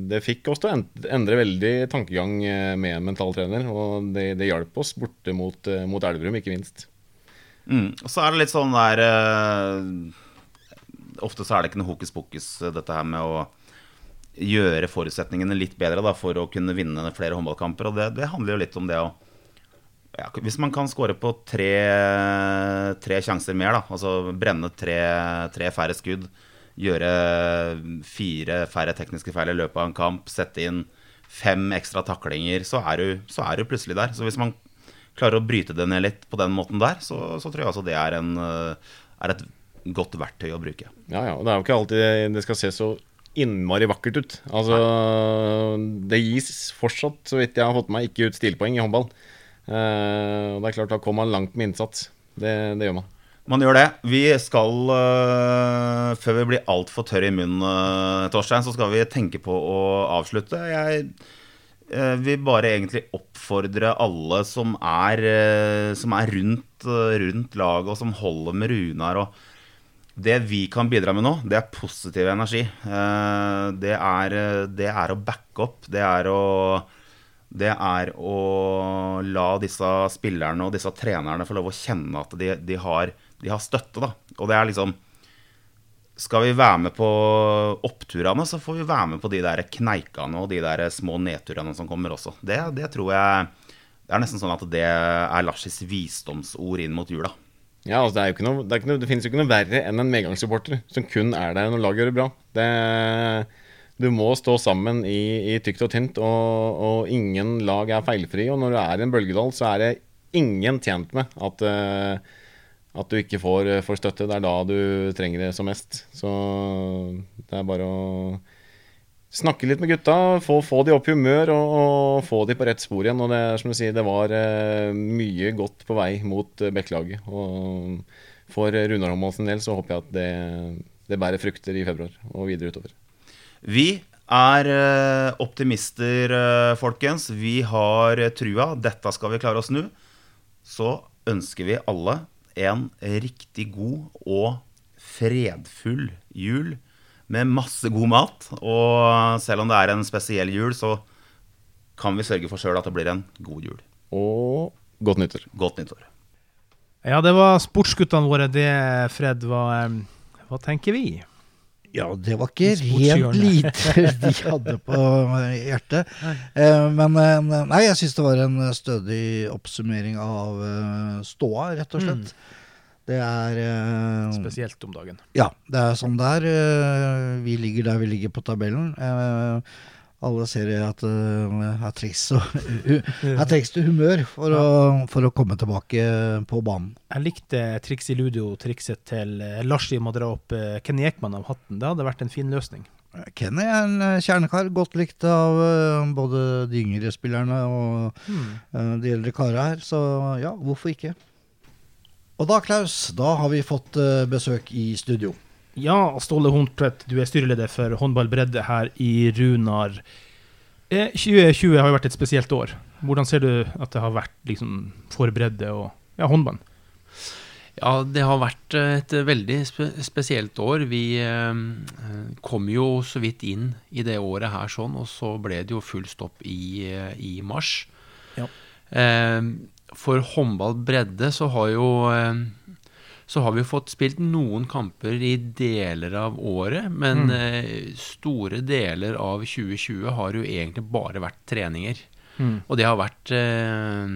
det fikk oss til å endre veldig tankegang eh, med en mentaltrener, og det, det hjalp oss borte mot, eh, mot Elverum, ikke minst. Mm. Og så er det litt sånn der Ofte så er det ikke noe hokus pokus, dette her med å gjøre forutsetningene litt bedre da, for å kunne vinne flere håndballkamper. Og det, det handler jo litt om det å ja, Hvis man kan score på tre, tre sjanser mer, da, altså brenne tre, tre færre skudd, gjøre fire færre tekniske feil i løpet av en kamp, sette inn fem ekstra taklinger, så er du, så er du plutselig der. Så hvis man klarer å bryte det ned litt på den måten der, så, så tror jeg altså det er, en, er, et godt verktøy å bruke. Ja, ja. og Det er jo ikke alltid det skal se så innmari vakkert ut. Altså, det gis fortsatt, så vidt jeg har fått meg, ikke ut stilpoeng i håndball. Uh, det er klart, Da kommer man langt med innsats. Det, det, gjør man. Man gjør det. Vi skal, uh, før vi blir altfor tørre i munnen, uh, Torstein, så skal vi tenke på å avslutte. Jeg vil bare egentlig oppfordre alle som er, som er rundt, rundt laget, og som holder med Runar. og det vi kan bidra med nå, det er positiv energi. Det er, det er å backe opp. Det er å det er å la disse spillerne og disse trenerne få lov å kjenne at de, de, har, de har, støtte. Da. Og det er liksom Skal vi være med på oppturene, så får vi være med på de der kneikene og de der små nedturene som kommer også. Det, det tror jeg Det er nesten sånn at det er Larsis visdomsord inn mot jula. Ja, altså det, noe, det, noe, det finnes jo ikke noe verre enn en medgangssupporter som kun er der når laget gjør det bra. Det du må stå sammen i, i tykt og tynt, og, og, ingen lag er feilfrie. Og når du er i en bølgedal, så er det ingen tjent med at, uh, at du ikke får, får, støtte. Det er da du trenger det som mest. Så det er bare å snakke litt med gutta, få, få de opp i humør og, og, få de på rett spor igjen. Og det som du sier, det var eh, mye godt på vei mot eh, Bekkelaget. For Runar Holmås del så håper jeg at det, det bærer frukter i februar og videre utover. Vi er eh, optimister, eh, folkens. Vi har trua. Dette skal vi klare å snu. Så ønsker vi alle en riktig god og fredfull jul med masse god mat. Og selv om det er en spesiell jul, så kan vi sørge for sjøl at det blir en god jul. Og godt nyttår. Godt nyttår. Ja, det var sportsguttene våre, det, Fred. Hva, hva tenker vi? Ja, det var ikke rent lite de hadde på hjertet. Eh, men eh, nei, jeg syns det var en stødig oppsummering av eh, ståa, rett og slett. Mm. Det er Spesielt om dagen. Ja, det er sånn det er. vi ligger der vi ligger på tabellen alle ser at uh, her trengs det humør for, ja. å, for, å, komme tilbake på banen. Jeg likte triks i ludo, trikset til Larsi med å dra opp Kenny Ekman av hatten. Det hadde vært en fin løsning. Kenny er en kjernekar, godt likt av både de yngre spillerne og mm. de eldre karene her. Så ja, hvorfor ikke? Og da, Klaus, da har vi fått besøk i studio. Ja, Ståle Horntvedt, du er styreleder for håndballbredde her i Runar. 2020 eh, har jo vært et spesielt år. Hvordan ser du at det har vært liksom, for bredde og ja, håndball? Ja, det har vært et veldig spe spesielt år. Vi eh, kom jo så vidt inn i det året her sånn, og så ble det jo full stopp i, i mars. Ja. Eh, for håndball bredde så har jo eh, så har vi fått spilt noen kamper i deler av året, men mm. eh, store deler av 2020 har jo egentlig bare vært treninger. Mm. Og det har vært eh,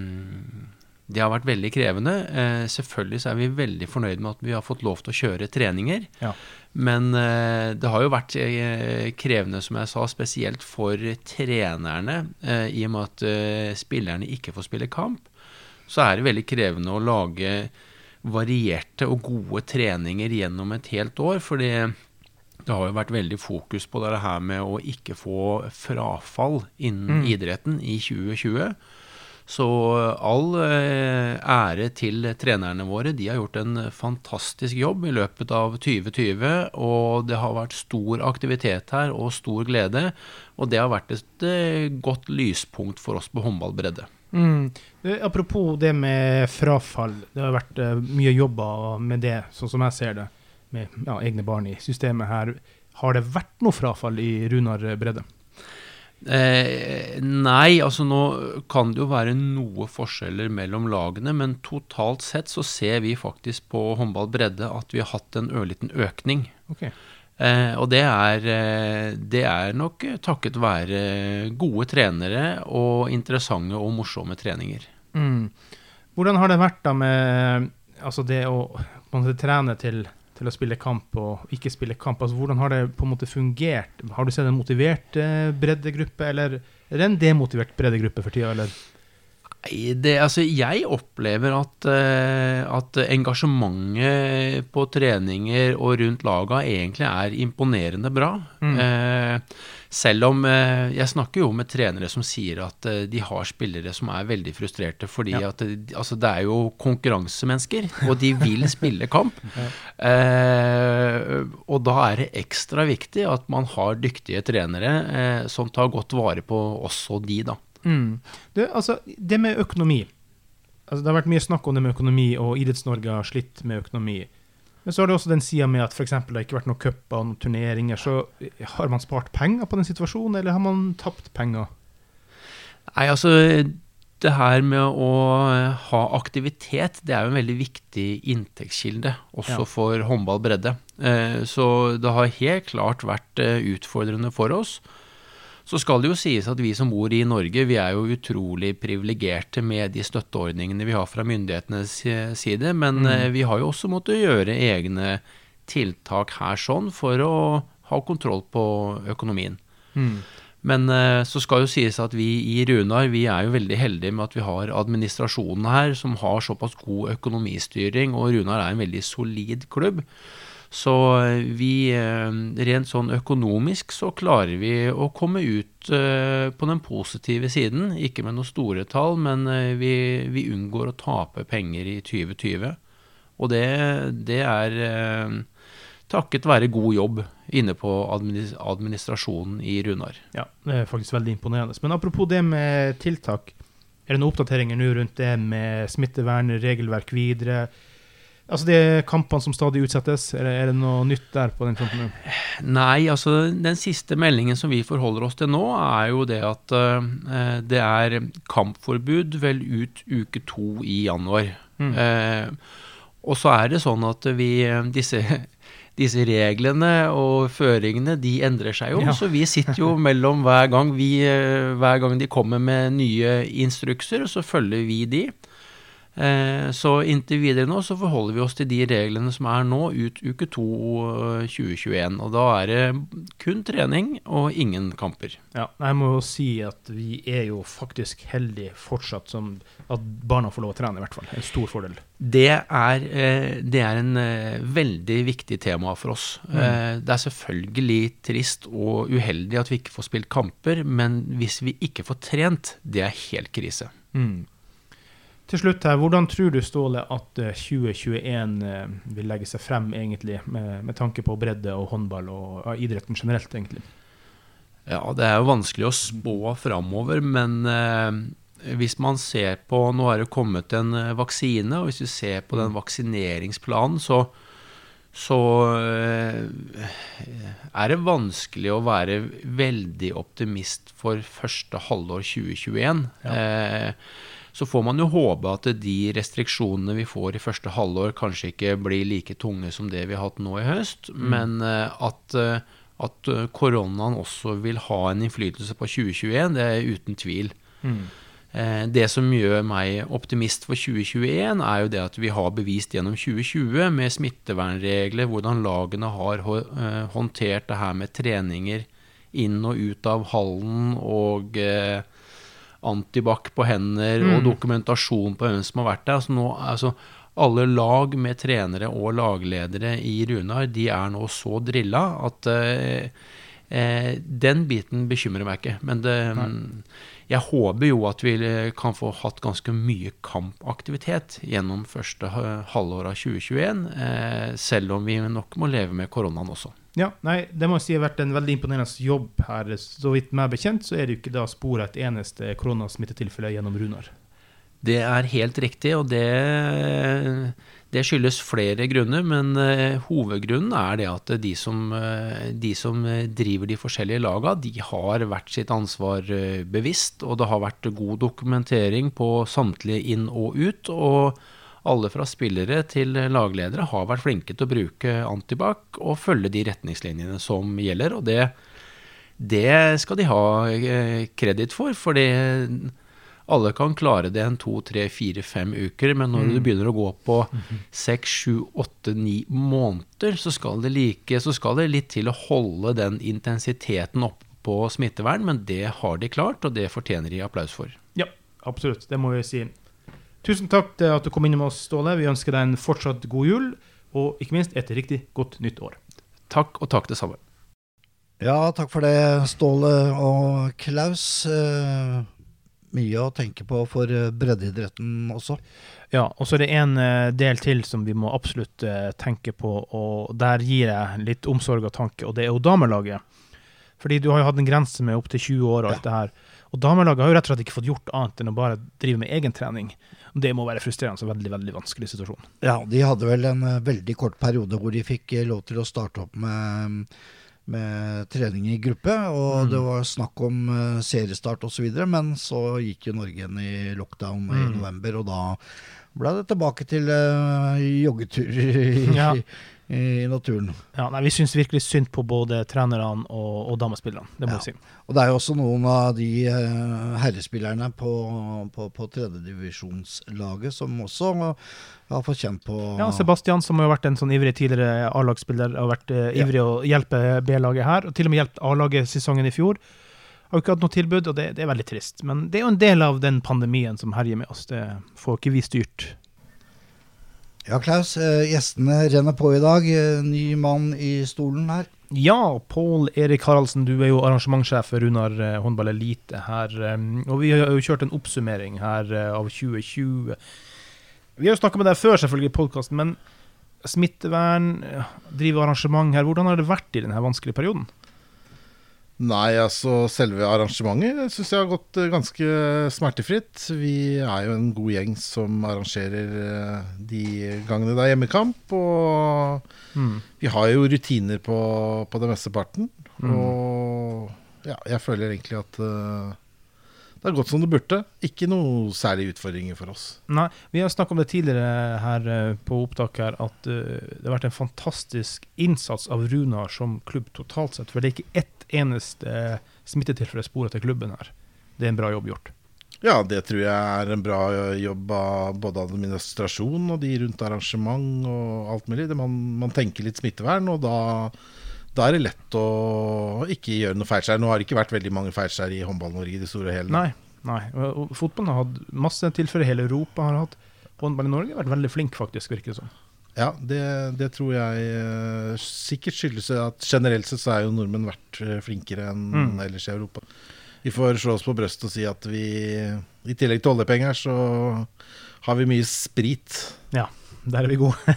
det har vært veldig krevende. Selvfølgelig så er vi veldig fornøyd med at vi har fått lov til å kjøre treninger. Ja. Men det har jo vært krevende, som jeg sa, spesielt for trenerne. I og med at spillerne ikke får spille kamp, så er det veldig krevende å lage varierte og gode treninger gjennom et helt år. fordi det har jo vært veldig fokus på det her med å ikke få frafall innen mm. idretten i 2020. Så all eh, ære til trenerne våre. De har gjort en fantastisk jobb i løpet av 2020. Og det har vært stor aktivitet her og stor glede. Og det har vært et eh, godt lyspunkt for oss på håndballbredde. Mm. Eh, apropos det med frafall. Det har vært uh, mye jobba med det, sånn som jeg ser det, med ja, egne barn i systemet her. Har det vært noe frafall i Runar Bredde? Eh, nei, altså nå kan det jo være noe forskjeller mellom lagene, men totalt sett så ser vi faktisk på håndball bredde at vi har hatt en ørliten økning. Ok. Eh, og det er, eh, det er nok takket være gode trenere og interessante og morsomme treninger. Mm. Hvordan har det vært da med altså det å måte, trene til, til å spille kamp og ikke spille kamp? Altså, hvordan har det på en måte fungert? Har du sett en motivert eh, breddegruppe, eller er det en demotivert breddegruppe for tida, eller? Det, altså jeg opplever at, eh, at engasjementet på treninger og rundt laga egentlig er imponerende bra. Mm. Eh, selv om eh, jeg snakker jo med trenere som sier at eh, de har spillere som er veldig frustrerte fordi Ja. at det, altså det er jo konkurransemennesker, og de vil spille kamp. Eh, og da er det ekstra viktig at man har dyktige trenere eh, som tar godt vare på også de, da. Mm. Det, altså, det med økonomi altså, Det har vært mye snakk om det med økonomi, og Idretts-Norge har slitt med økonomi. Men så har det også den sida med at for eksempel, det har ikke vært noen cuper og noen turneringer. Så har man spart penger på den situasjonen, eller har man tapt penger? Nei, altså det her med å eh, ha aktivitet, det er jo en veldig viktig inntektskilde, også Ja. for håndball bredde. Eh, Så det har helt klart vært eh, utfordrende for oss. Så skal det jo sies at vi som bor i Norge, vi er jo utrolig privilegerte med de støtteordningene vi har fra myndighetenes eh, side, men mm. vi har jo også måttet gjøre egne tiltak her sånn for å ha kontroll på økonomien. Men eh, så skal jo sies at vi i Runar vi er jo veldig heldige med at vi har administrasjonen her som har såpass god økonomistyring, og Runar er en veldig solid klubb. Så eh, vi eh, rent sånn økonomisk så klarer vi å komme ut eh, på den positive siden. Ikke med noen store tall, men vi, vi unngår å tape penger i 2020. Og det, det er takket være god jobb inne på administrasjonen i Runar. Ja, det er faktisk veldig imponerende. Men apropos det med tiltak. Er det noen oppdateringer nå rundt det med smittevern, regelverk videre? Altså de kampene som stadig utsettes, er det, er det noe nytt der på den fronten? Nei, altså den siste meldingen som vi forholder oss til nå, er jo det at uh, det er kampforbud vel ut uke to i januar. Mm. Uh, og så er det sånn at vi disse, disse reglene og føringene, de endrer seg jo. Ja. Så vi sitter jo mellom hver gang, vi, eh, hver gang de kommer med nye instrukser, så følger vi de. Eh, Så inntil videre nå så forholder vi oss til de reglene som er nå ut uke to eh, 2021. Og da er det kun trening og ingen kamper. Ja, jeg må jo si at vi er jo faktisk heldige fortsatt som at barna får lov å trene, i hvert fall. En stor fordel. Det er, eh, det er en eh, veldig viktig tema for oss. Mm. Det er selvfølgelig trist og uheldig at vi ikke får spilt kamper, men hvis vi ikke får trent, det er helt krise. Mm. Til slutt her, hvordan tror du, Ståle, at eh, 2021 eh, vil legge seg frem, egentlig, med, med tanke på bredde og håndball og ja, idretten generelt, egentlig? Ja, det er jo vanskelig å spå framover, men eh, hvis man ser på Nå er det kommet en eh, vaksine, og hvis vi ser på den vaksineringsplanen, så, så eh, er det vanskelig å være veldig optimist for første halvår 2021. Eh, så får man jo håpe at de restriksjonene vi får i første halvår, kanskje ikke blir like tunge som det vi har hatt nå i høst, men eh, at, eh, at eh, koronaen også vil ha en innflytelse på 2021, det er uten tvil. Mm. Det som gjør meg optimist for 2021, er jo det at vi har bevist gjennom 2020 med smittevernregler hvordan lagene har håndtert det her med treninger inn og ut av hallen og eh, antibac på hender og dokumentasjon på hvem som har vært der. Altså nå, altså, alle lag med trenere og lagledere i Runar de er nå så drilla at eh, eh, den biten bekymrer meg ikke. Men det, jeg håper jo at vi kan få hatt ganske mye kampaktivitet gjennom første ha- halvår av 2021, eh, selv om vi nok må leve med koronaen også. Ja, nei, det må jeg si har vært en veldig imponerende jobb her. Så vidt meg bekjent, så er det jo ikke da spor et eneste koronasmittetilfelle gjennom Runar. Det er helt riktig, og det, Det skyldes flere grunner, men eh, hovedgrunnen er det at de som, eh, de som driver de forskjellige laga, de har vært sitt ansvar eh, bevisst, og det har vært god dokumentering på samtlige inn og ut. og alle fra spillere til lagledere har vært flinke til å bruke antibac og følge de retningslinjene som gjelder. Og det, det skal de ha kreditt for, for alle kan klare det en to, tre, fire, fem uker, men når mm. du begynner å gå på seks, sju, åtte, ni måneder, så skal, det like, så skal det litt til å holde den intensiteten oppe på smittevern, men det har de klart, og det fortjener de applaus for. Ja, absolutt. Det må vi si. Tusen takk til at du kom innom oss, Ståle. Vi ønsker deg en fortsatt god jul, og ikke minst et riktig godt nytt år. Takk, og takk det samme. Ja, takk for det, Ståle og Klaus. Eh, mye å tenke på for eh, breddeidretten også. Ja, og så er det en eh, del til som vi må absolutt tenke på, og der gir jeg litt omsorg og tanke, og det er jo damelaget. Fordi du har jo hatt en grense med opptil 20 år og alt ja. det her. Og damelaget har jo rett og slett ikke fått gjort annet enn å bare drive med egentrening. Det må være frustrerende og veldig veldig vanskelig situasjon. Ja, de hadde vel en veldig kort periode hvor de fikk lov til å starte opp med med trening i gruppe. Og mm. det var snakk om uh, seriestart osv., men så gikk jo Norge inn i lockdown mm. i november, og da ble det tilbake til uh, joggeturer ja i naturen. Ja, nei, Vi syns virkelig synd på både trenerne og, og damespillerne. det må ja. si. Og Det er jo også noen av de uh, herrespillerne på, på, på tredjedivisjonslaget som også har fått kjent på Ja, Sebastian, som har vært en sånn ivrig tidligere A-lagsspiller, har vært uh, ivrig ja. å hjelpe B-laget her, og til og med hjulpet A-laget sesongen i fjor. Har jo ikke hatt noe tilbud, og det, det, er veldig trist. Men det er jo en del av den pandemien som herjer med oss. Det får ikke vi styrt. Ja, Klaus. Eh, gjestene renner på i dag. Eh, ny mann i stolen her. Ja, Pål Erik Haraldsen, du er jo arrangementssjef for Runar eh, håndball elite her. Og vi har jo kjørt en oppsummering her av 2020. Vi har jo snakka med deg før, selvfølgelig, i podkasten, men smittevern, drive arrangement her, hvordan har det vært i denne vanskelige perioden? Nei, altså selve arrangementet syns jeg har gått eh, ganske smertefritt. Vi er jo en god gjeng som arrangerer eh, de gangene det er hjemmekamp. Og mm. vi har jo rutiner på, på det mesteparten. Mm. Og ja, jeg føler egentlig at uh, det har gått som det burde. Ikke noe særlige utfordringer for oss. Nei, Vi har snakket om det tidligere her på opptak her, at uh, det har vært en fantastisk innsats av Runar som klubb totalt sett. For det er ikke ett eneste smittetilfelle sporet til klubben her. Det er en bra jobb gjort. Ja, det tror jeg er en bra jobb av både administrasjon og de rundt arrangement og alt mulig. Man, man, tenker litt smittevern, og da, da, er det lett å ikke gjøre noe feilskjær. Nå har det ikke vært veldig mange feilskjær i Håndball-Norge i det store og hele. Nei, nei. Og fotballen har hatt masse tilfeller. Hele Europa har hatt. Håndball i Norge har vært veldig flink, faktisk, virker det som. Ja, det, det, tror jeg uh, sikkert skyldes at generelt sett så er jo nordmenn vært uh, flinkere enn mm. ellers i Europa. Vi får slå oss på brystet og si at vi i tillegg til oljepenger, så har vi mye sprit. Ja, der er vi gode.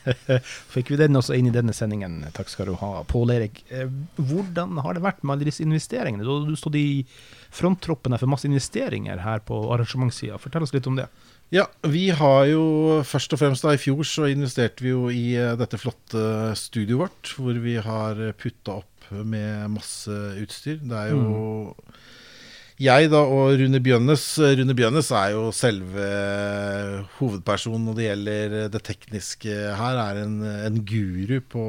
Fikk vi den også inn i denne sendingen. Takk skal du ha. Pål Erik, eh, hvordan har det vært med alle disse investeringene? Du har stått i fronttroppene for masse investeringer her på arrangementssida. Fortell oss litt om det. Ja, vi har jo først og fremst da i fjor så investerte vi jo i uh, dette flotte studioet vårt, hvor vi har putta opp med masse utstyr. Det er jo mm. Jeg da og Rune Bjønnes. Rune Bjønnes er jo selve hovedpersonen når det gjelder det tekniske her. Er en, en guru på,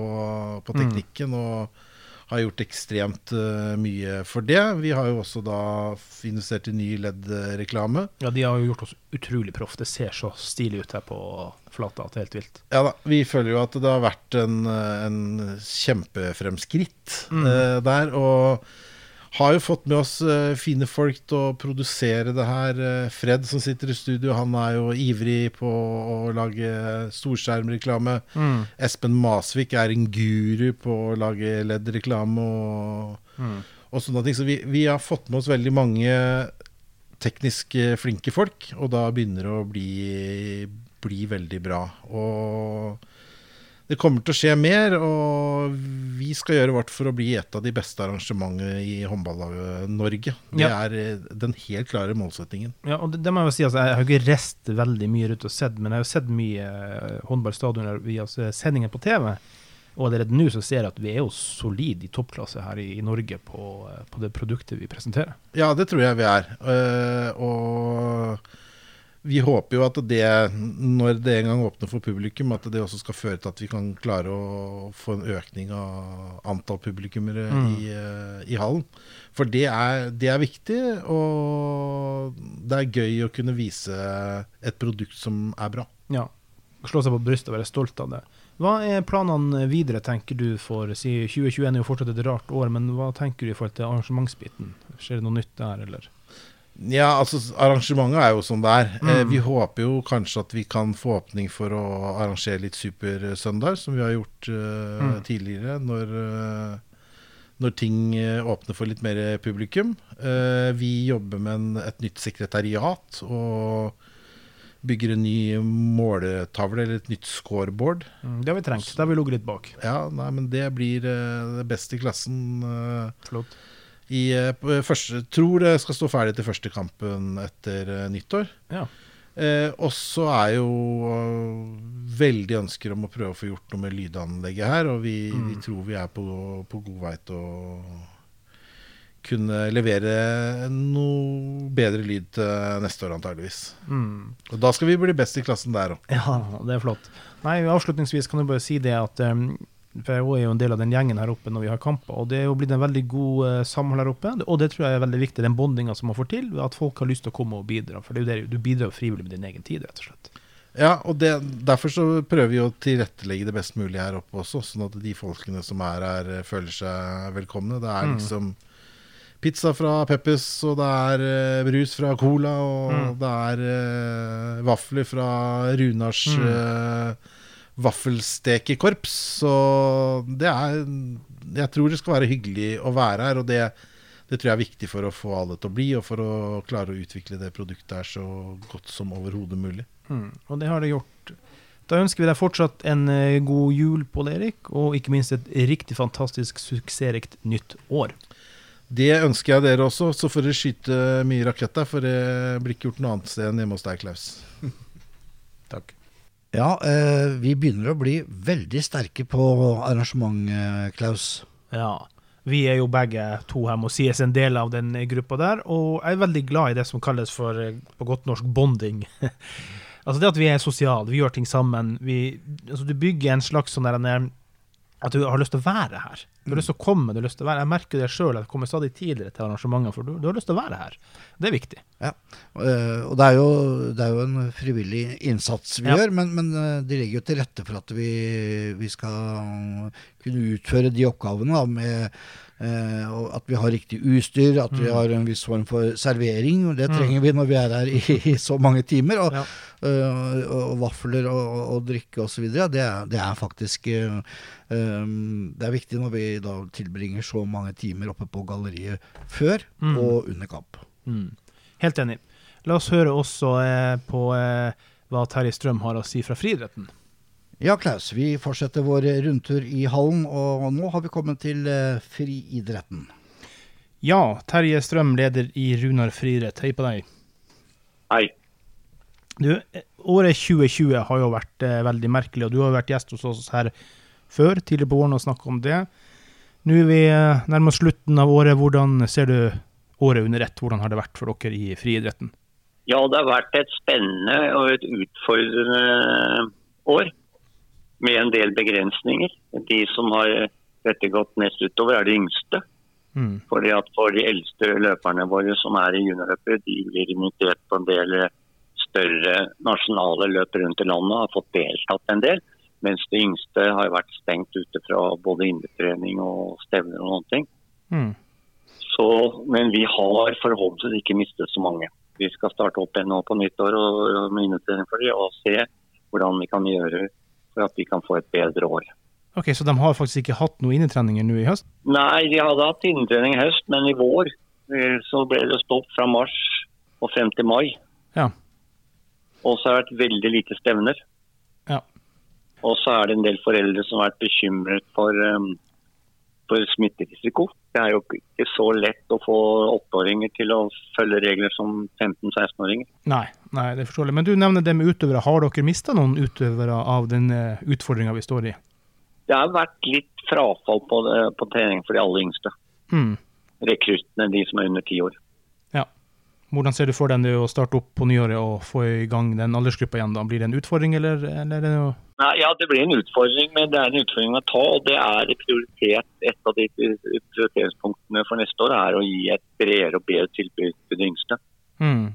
på mm. teknikken. Mm. og har gjort ekstremt uh, mye for det. Vi har jo også da investert i ny LED-reklame. Ja, de har jo gjort oss utrolig proff. Det ser så stilig ut her på flata at det er helt vilt. Ja da, vi føler jo at det har vært en, en kjempefremskritt mm. uh, der. Og har jo fått med oss uh, fine folk til å produsere det her. Uh, Fred som sitter i studio, han er jo ivrig på å lage storskjermreklame. Mm. Espen Masvik er en guru på å lage LED-reklame og, mm. og, sånne ting. Så vi, vi, har fått med oss veldig mange teknisk flinke folk, og da begynner det å bli, bli veldig bra. Og det kommer til å skje mer, og vi skal gjøre vårt for å bli et av de beste arrangementene i håndballaget Norge. Det Ja. er eh, den helt klare målsettingen. Ja, og det, det må jeg jo si, altså, Jeg har ikke reist veldig mye rundt og sett, men jeg har jo sett mye eh, håndballstadioner via altså, sendingen på TV. Og allerede nå så ser jeg at vi er jo solid i toppklasse her i, i Norge på, eh, på det produktet vi presenterer. Ja, det tror jeg vi er. Uh, og vi håper jo at det, når det en gang åpner for publikum, at det også skal føre til at vi kan klare å få en økning av antall publikummere Mm. i, eh, i hallen. For det er, det er viktig, og det er gøy å kunne vise et produkt som er bra. Ja. Slå seg på brystet og være stolt av det. Hva er planene videre, tenker du, for si 2021 er jo fortsatt et rart år, men hva tenker du i forhold til arrangementsbiten? Skjer det noe nytt der, eller? Ja, altså arrangementet er jo som det er. Eh, Mm. vi håper jo kanskje at vi kan få åpning for å arrangere litt Supersøndag, som vi har gjort eh, Mm. tidligere, når, eh, når ting eh, åpner for litt mer publikum. Eh, vi jobber med en, et nytt sekretariat og bygger en ny måletavle, eller et nytt scoreboard. Mm, det har vi trengt. Det har vi ligget litt bak. Ja, nei, men det blir eh, det beste i klassen. eh, Flott. I eh, første, tror det skal stå ferdig til første kampen etter eh, nyttår. Ja. Eh, og så er jo eh, veldig ønsker om å prøve å få gjort noe med lydanlegget her, og vi, vi Mm. tror vi er på, på god vei til å kunne levere noe bedre lyd til neste år, antageligvis. Mm. Og da skal vi bli best i klassen der òg. Ja, det er flott. Nei, Avslutningsvis kan du bare si det at um, for jeg er jo en del av den gjengen her oppe når vi har kamper, og det er jo blitt en veldig god uh, samhold her oppe. Og det tror jeg er veldig viktig, den bondinga som man får til, at folk har lyst til å komme og bidra. For det er jo det, du bidrar frivillig med din egen tid, rett og slett. Ja, og det, derfor så prøver vi å tilrettelegge det best mulig her oppe også, sånn at de folkene som er her, eh, føler seg velkomne. Det er Mm. liksom pizza fra Peppes, og det er eh, brus fra Cola, og Mm. det er uh, vafler fra Runars Mm. eh, vaffelstekekorps. Så det er Jeg tror det skal være hyggelig å være her, og det, det tror jeg er viktig for å få alle til å bli, og for å klare å utvikle det produktet her så godt som overhodet mulig. Mm. Og det har det gjort. Da ønsker vi deg fortsatt en eh, god jul, Pål Erik, og ikke minst et riktig fantastisk suksessrikt nytt år. Det ønsker jeg dere også, så får dere skyte mye raketter, for det blir ikke gjort noe annet sted enn hjemme hos deg, Klaus. Takk. Ja, eh, vi begynner å bli veldig sterke på arrangement, eh, Klaus. Ja. Vi er jo begge to her må sies en del av den gruppa der, og jeg er veldig glad i det som kalles for, eh, på godt norsk, bonding. altså det at vi er sosiale, vi gjør ting sammen. Vi, altså du bygger en slags sånn der eh, At du har lyst til å være her. Du har lyst til å komme, du har lyst til å være Jeg merker det sjøl, jeg kommer stadig tidligere til arrangementer, for du, du har lyst til å være her. Det er viktig. Ja, og det er, jo, det er jo en frivillig innsats vi Ja. gjør, men, men eh, de legger jo til rette for at vi, vi skal kunne utføre de oppgavene da, med eh, og at vi har riktig utstyr, at vi Mm. har en viss form for servering. og Det Mm. trenger vi når vi er her i, i så mange timer. Og, Ja. eh, og, og vafler og, og, drikke osv. Det, det er faktisk eh, eh, Det er viktig når vi da tilbringer så mange timer oppe på galleriet før Mm. og under kamp. Mm. Helt enig. La oss høre også eh, på eh, hva Terje Strøm har å si fra friidretten. Ja, Klaus, vi fortsetter vår rundtur i hallen, og nå har vi kommet til eh, friidretten. Ja, Terje Strøm, leder i Runar friidrett. Hei på deg. Hei. Du, året 2020 har jo vært eh, veldig merkelig, og du har jo vært gjest hos oss her før, tidligere på våren, og snakket om det. Nå er vi eh, nærmest slutten av året. Hvordan ser du året under ett? Hvordan har det vært for dere i friidretten? Ja, det har vært et spennende og et utfordrende år. Med en del begrensninger. De som har dette gått mest utover, er de yngste. Mm. Fordi at For de eldste løperne våre som er i juniorløpet, de blir invitert på en del større nasjonale løp rundt i landet og har fått deltatt en del. Mens de yngste har vært stengt ute fra både innetrening og stevner og noen ting. Mm. Så, men vi har forhåpentligvis ikke mistet så mange. Vi skal starte opp igjen nå på nyttår og, og med innetrening for dem, og se hvordan vi kan gjøre for at vi kan få et bedre år. Ok, Så de har faktisk ikke hatt noen innetreninger nå i høst? Nei, de hadde hatt innetrening i høst, men i vår eh, så ble det stopp fra mars og frem til mai. Ja. Og så har det vært veldig lite stevner. Og så er det en del foreldre som har vært bekymret for, um, for smitterisiko. Det er jo ikke så lett å få åtteåringer til å følge regler som 15-16-åringer. Nei, nei, det er forståelig. Men du nevner det med utøvere. Har dere mista noen utøvere av den utfordringa vi står i? Det har vært litt frafall på, på trening for de aller yngste. Mm. Rekruttene, de som er under ti år. Ja. Hvordan ser du for deg å starte opp på nyåret og få i gang den aldersgruppa igjen? da? Blir det en utfordring, eller, eller er det noe Nei, ja, det blir en utfordring, men det er en utfordring å ta. og det er prioritet. Et av de prioriteringspunktene for neste år er å gi et bredere og bedre tilbud til de yngste. Mm.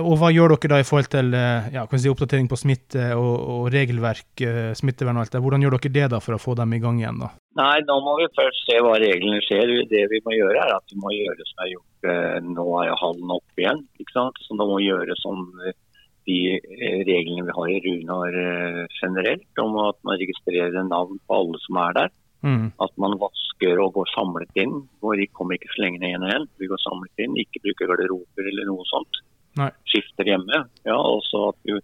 Og Hva gjør dere da i forhold til ja, si, oppdatering på smitte og, og, regelverk, smittevern og alt det? Hvordan gjør dere det da for å få dem i gang igjen? da? Nei, Nå må vi først se hva reglene skjer. Det vi må gjøre er at vi må gjøre som er gjort Nå er jo hallen oppe igjen. ikke sant? Så nå må vi gjøre som de eh, reglene vi har i Runar eh, generelt, om at man registrerer navn på alle som er der. Mm. At man vasker og går samlet inn. Hvor de kommer ikke så lenge igjen. og igjen. Vi går samlet inn, ikke bruker garderober eller noe sånt. Nei. Skifter hjemme. Ja, og så at vi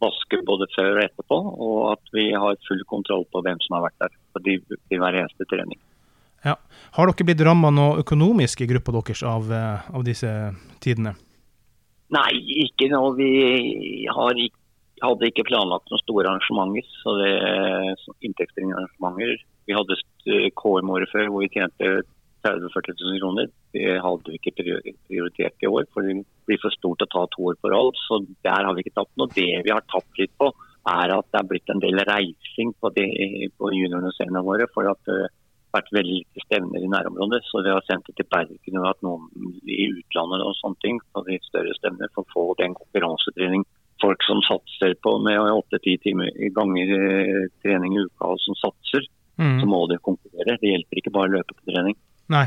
vasker både før og etterpå. Og at vi har full kontroll på hvem som har vært der på de, de hver eneste trening. Ja. Har dere blitt ramma noe økonomisk i gruppa deres av, eh, av disse tidene? Nei, ikke nå. Vi har, hadde ikke planlagt noen store arrangementer. så det Inntektsbringende arrangementer. Vi hadde KM-året før hvor vi tjente 30 000-40 000 kroner. Det hadde vi ikke prioritert i år, for det blir for stort å ta to år på rad. Så der har vi ikke tapt noe. Det vi har tapt litt på, er at det er blitt en del reising på, de, på juniorene og seniorene våre. for at vært veldig lite stevner i nærområdet. Så vi har sendt det til Bergen og hatt noen i utlandet og sånne ting på de større stevner for å få den konkurransetrening. Folk som satser på med åtte-ti timer i ganger eh, trening i uka og som satser, mm. så må de konkurrere. Det hjelper ikke bare å løpe på trening. Nei.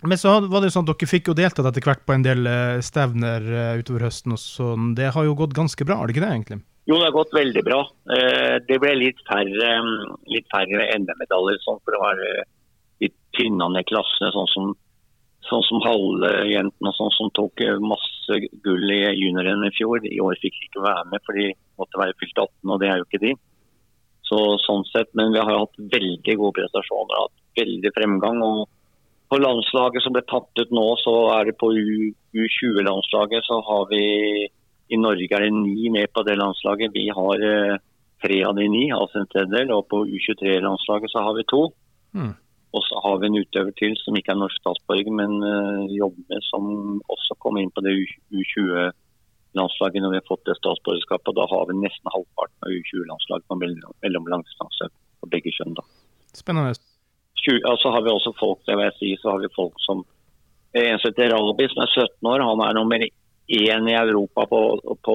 Men så var det sånn at dere fikk jo deltatt etter hvert på en del eh, stevner eh, utover høsten. og sånn. Det har jo gått ganske bra, har det ikke det egentlig? Jo, det har gått veldig bra. Det ble litt færre, litt færre NM-medaljer sånn, for det var tynna i klassene, sånn som, sånn som halvjentene sånn som tok masse gull i junioren i fjor. I år fikk de ikke være med, for de måtte være fylt 18, og det er jo ikke de. Så, sånn sett, Men vi har hatt veldig gode prestasjoner, hatt veldig fremgang. og På landslaget som ble tatt ut nå, så er det på U20-landslaget så har vi I Norge er det ni med på det landslaget. Vi har eh, tre av de ni, altså en tredjedel. Og på U23-landslaget så har vi to. Mm. Og så har vi en utøver til som ikke er norsk statsborger, men uh, jobber som også kom inn på det U20-landslaget når vi har fått det statsborgerskapet. Da har vi nesten halvparten av U20-landslaget på mellomlangdistanse på begge kjønn. da. Spennende. Og så har vi også folk det vil jeg si, så har vi folk som En som heter Rabi, som er 17 år. Han er nummer én i Europa på, på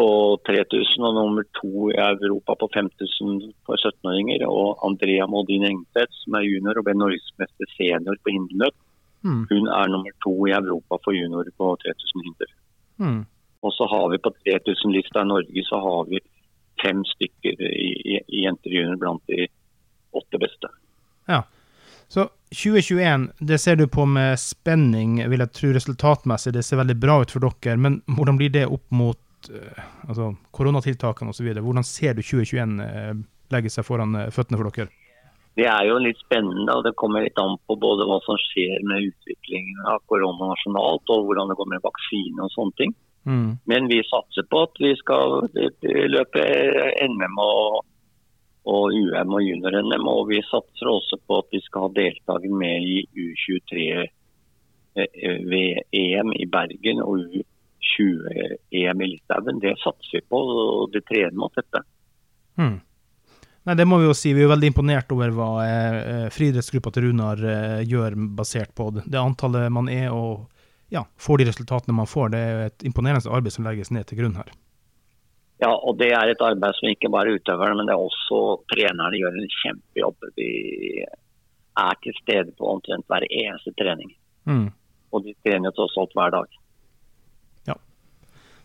på 3000 og nummer to i Europa på 5000 for 17-åringer. Og Andrea Moldin Engstedt, som er junior og ble norgesmester senior på hinderløp. Mm. Hun er nummer to i Europa for junior på 3000 hinder. Mm. Og så har vi på 3000-lista i Norge så har vi fem stykker i, i, i jenter junior blant de åtte beste. Ja. Så 2021, det ser du på med spenning, vil jeg tro resultatmessig. Det ser veldig bra ut for dere. Men hvordan blir det opp mot altså, koronatiltakene osv. Hvordan ser du 2021 eh, legge seg foran eh, føttene for dere? Det er jo litt spennende, og det kommer litt an på både hva som skjer med utviklingen av korona nasjonalt, og hvordan det kommer med vaksine og sånne ting. Mm. Men vi satser på at vi skal løpe NM og, og UM og junior-NM. Og vi satser også på at vi skal ha deltaker med i U23 ved EM i Bergen og U 20-EM i Litauen. Det satser vi på, og det trener mot dette. Hmm. Nei, Det må vi jo si. Vi er veldig imponert over hva eh, friidrettsgruppa til Runar eh, gjør, basert på det, det antallet man er og ja, får de resultatene man får. Det er et imponerende arbeid som legges ned til grunn her. Ja, og det er et arbeid som ikke bare utøverne, men det er også trenerne gjør en kjempejobb. De er til stede på omtrent hver eneste trening. Mm. Og de trener tross alt hver dag.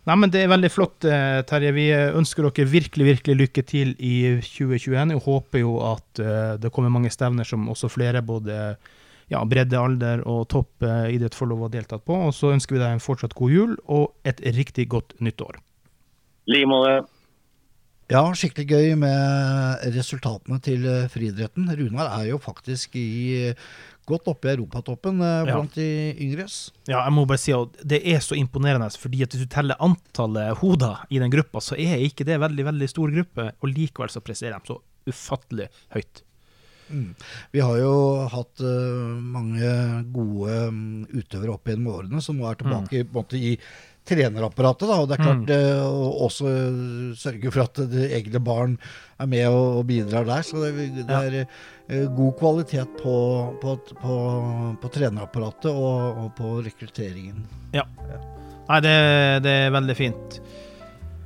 Nei, men Det er veldig flott, eh, Terje. Vi ønsker dere virkelig virkelig lykke til i 2021. Jeg håper jo at uh, det kommer mange stevner som også flere, både ja, bredde, alder og topp idrett, får lov å delta på. Og så ønsker vi deg en fortsatt god jul og et riktig godt nytt år. I like måte. Ja, skikkelig gøy med resultatene til eh, friidretten. Runar er jo faktisk i godt oppe i europatoppen eh, Ja. blant de yngres. Ja, jeg må bare si at det er så imponerende, fordi at hvis du teller antallet hoder i den gruppa, så er ikke det veldig, veldig stor gruppe, og likevel så presterer de så ufattelig høyt. Vi har jo hatt uh, mange gode mm, utøvere opp gjennom årene som nå er tilbake på en måte, i trenerapparatet. Da, og det er klart mm. å også sørge for at det egne barn er med og, og bidrar der. Så det, det er ja. god kvalitet på, på, på, på trenerapparatet og, og på rekrutteringen. Nei, det, det er veldig fint.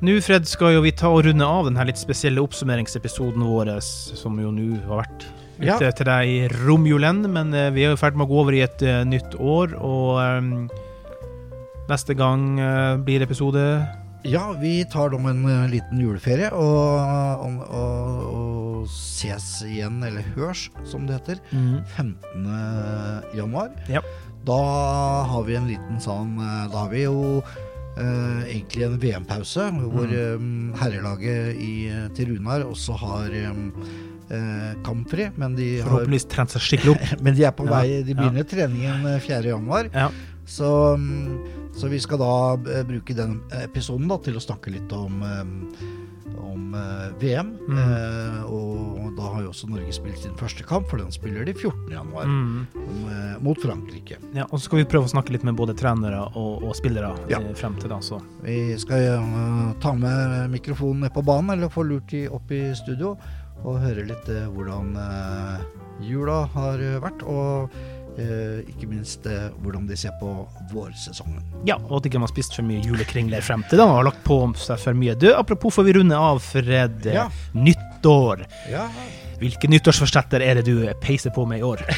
Nå, Fred, skal jo vi ta og runde av denne litt spesielle oppsummeringsepisoden vår, som jo nå har vært Ja. til deg i romjulen, men eh, vi er jo i ferd med å gå over i et eh, nytt år, og eh, neste gang eh, blir episode Ja, vi tar dem en eh, liten juleferie og, og, og, og ses igjen, eller hørs, som det heter, 15. januar. Ja. Da har vi en liten sånn eh, Da har vi jo eh, egentlig en VM-pause, hvor eh, herrelaget i, til Runar også har eh, kampfri, men de har Forhåpentligvis trent seg skikkelig opp. men de er på Ja, vei, de ja. begynner treningen eh, 4. januar. Ja. Så, mm, så vi skal da eh, bruke den episoden da, til å snakke litt om, eh, om eh, VM. Mm. Eh, og da har jo også Norge spilt sin første kamp, for den spiller de 14. januar Mm. eh, mot Frankrike. Ja, og så skal vi prøve å snakke litt med både trenere og, og spillere Ja. eh, frem til da, så Vi skal eh, ta med mikrofonen ned på banen, eller få lurt de opp i studio, og høre litt eh, hvordan eh, jula har eh, vært, og eh, ikke minst eh, hvordan de ser på vårsesongen. Ja, og at ikke man har spist for mye julekringler frem til da, og har lagt på seg for mye. Du, apropos får vi runde av, Fred. eh, Ja. Nyttår. Ja, Hvilke nyttårsforsetter er det du peiser på med i år?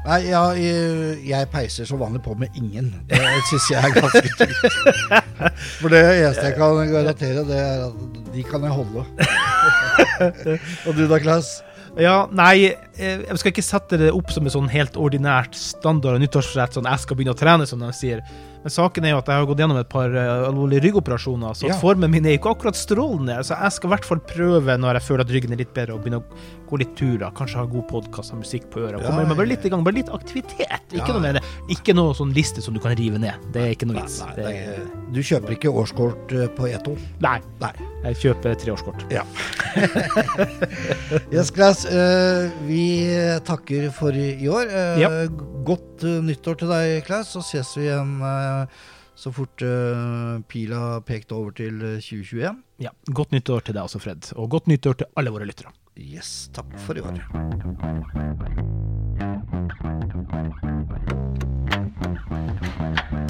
Nei, ja, jeg, jeg peiser som vanlig på med ingen. Det syns jeg er ganske trygt. For det eneste jeg kan garantere, det er at de kan jeg holde. Og du da, Klaus? Ja, nei, eh, jeg skal ikke sette det opp som et sånn helt ordinært standard nyttårsforsett, sånn jeg skal begynne å trene, som de sier. Men saken er jo at jeg har gått gjennom et par eh, alvorlige ryggoperasjoner, så Ja. formen min er ikke akkurat strålende. Så jeg skal i hvert fall prøve, når jeg føler at ryggen er litt bedre, å begynne å gå litt turer. Kanskje ha god podkast og musikk på øret. Ja, Komme meg bare litt i gang, bare litt aktivitet. Ikke Ja. noe mer, ikke noe sånn liste som du kan rive ned. Det er ikke noe vits. Nei, Det- nei, du kjøper ikke årskort eh, på E2? Nei, Nei. jeg kjøper treårskort. Ja. yes, Glass, eh, vi takker for i år. Ja. Godt nyttår til deg, Klaus. Så ses vi igjen så fort uh, pila pekte over til eh, 2021. Ja, Godt nyttår til deg også, Fred. Og godt nyttår til alle våre lyttere. Yes, takk for i år. Thank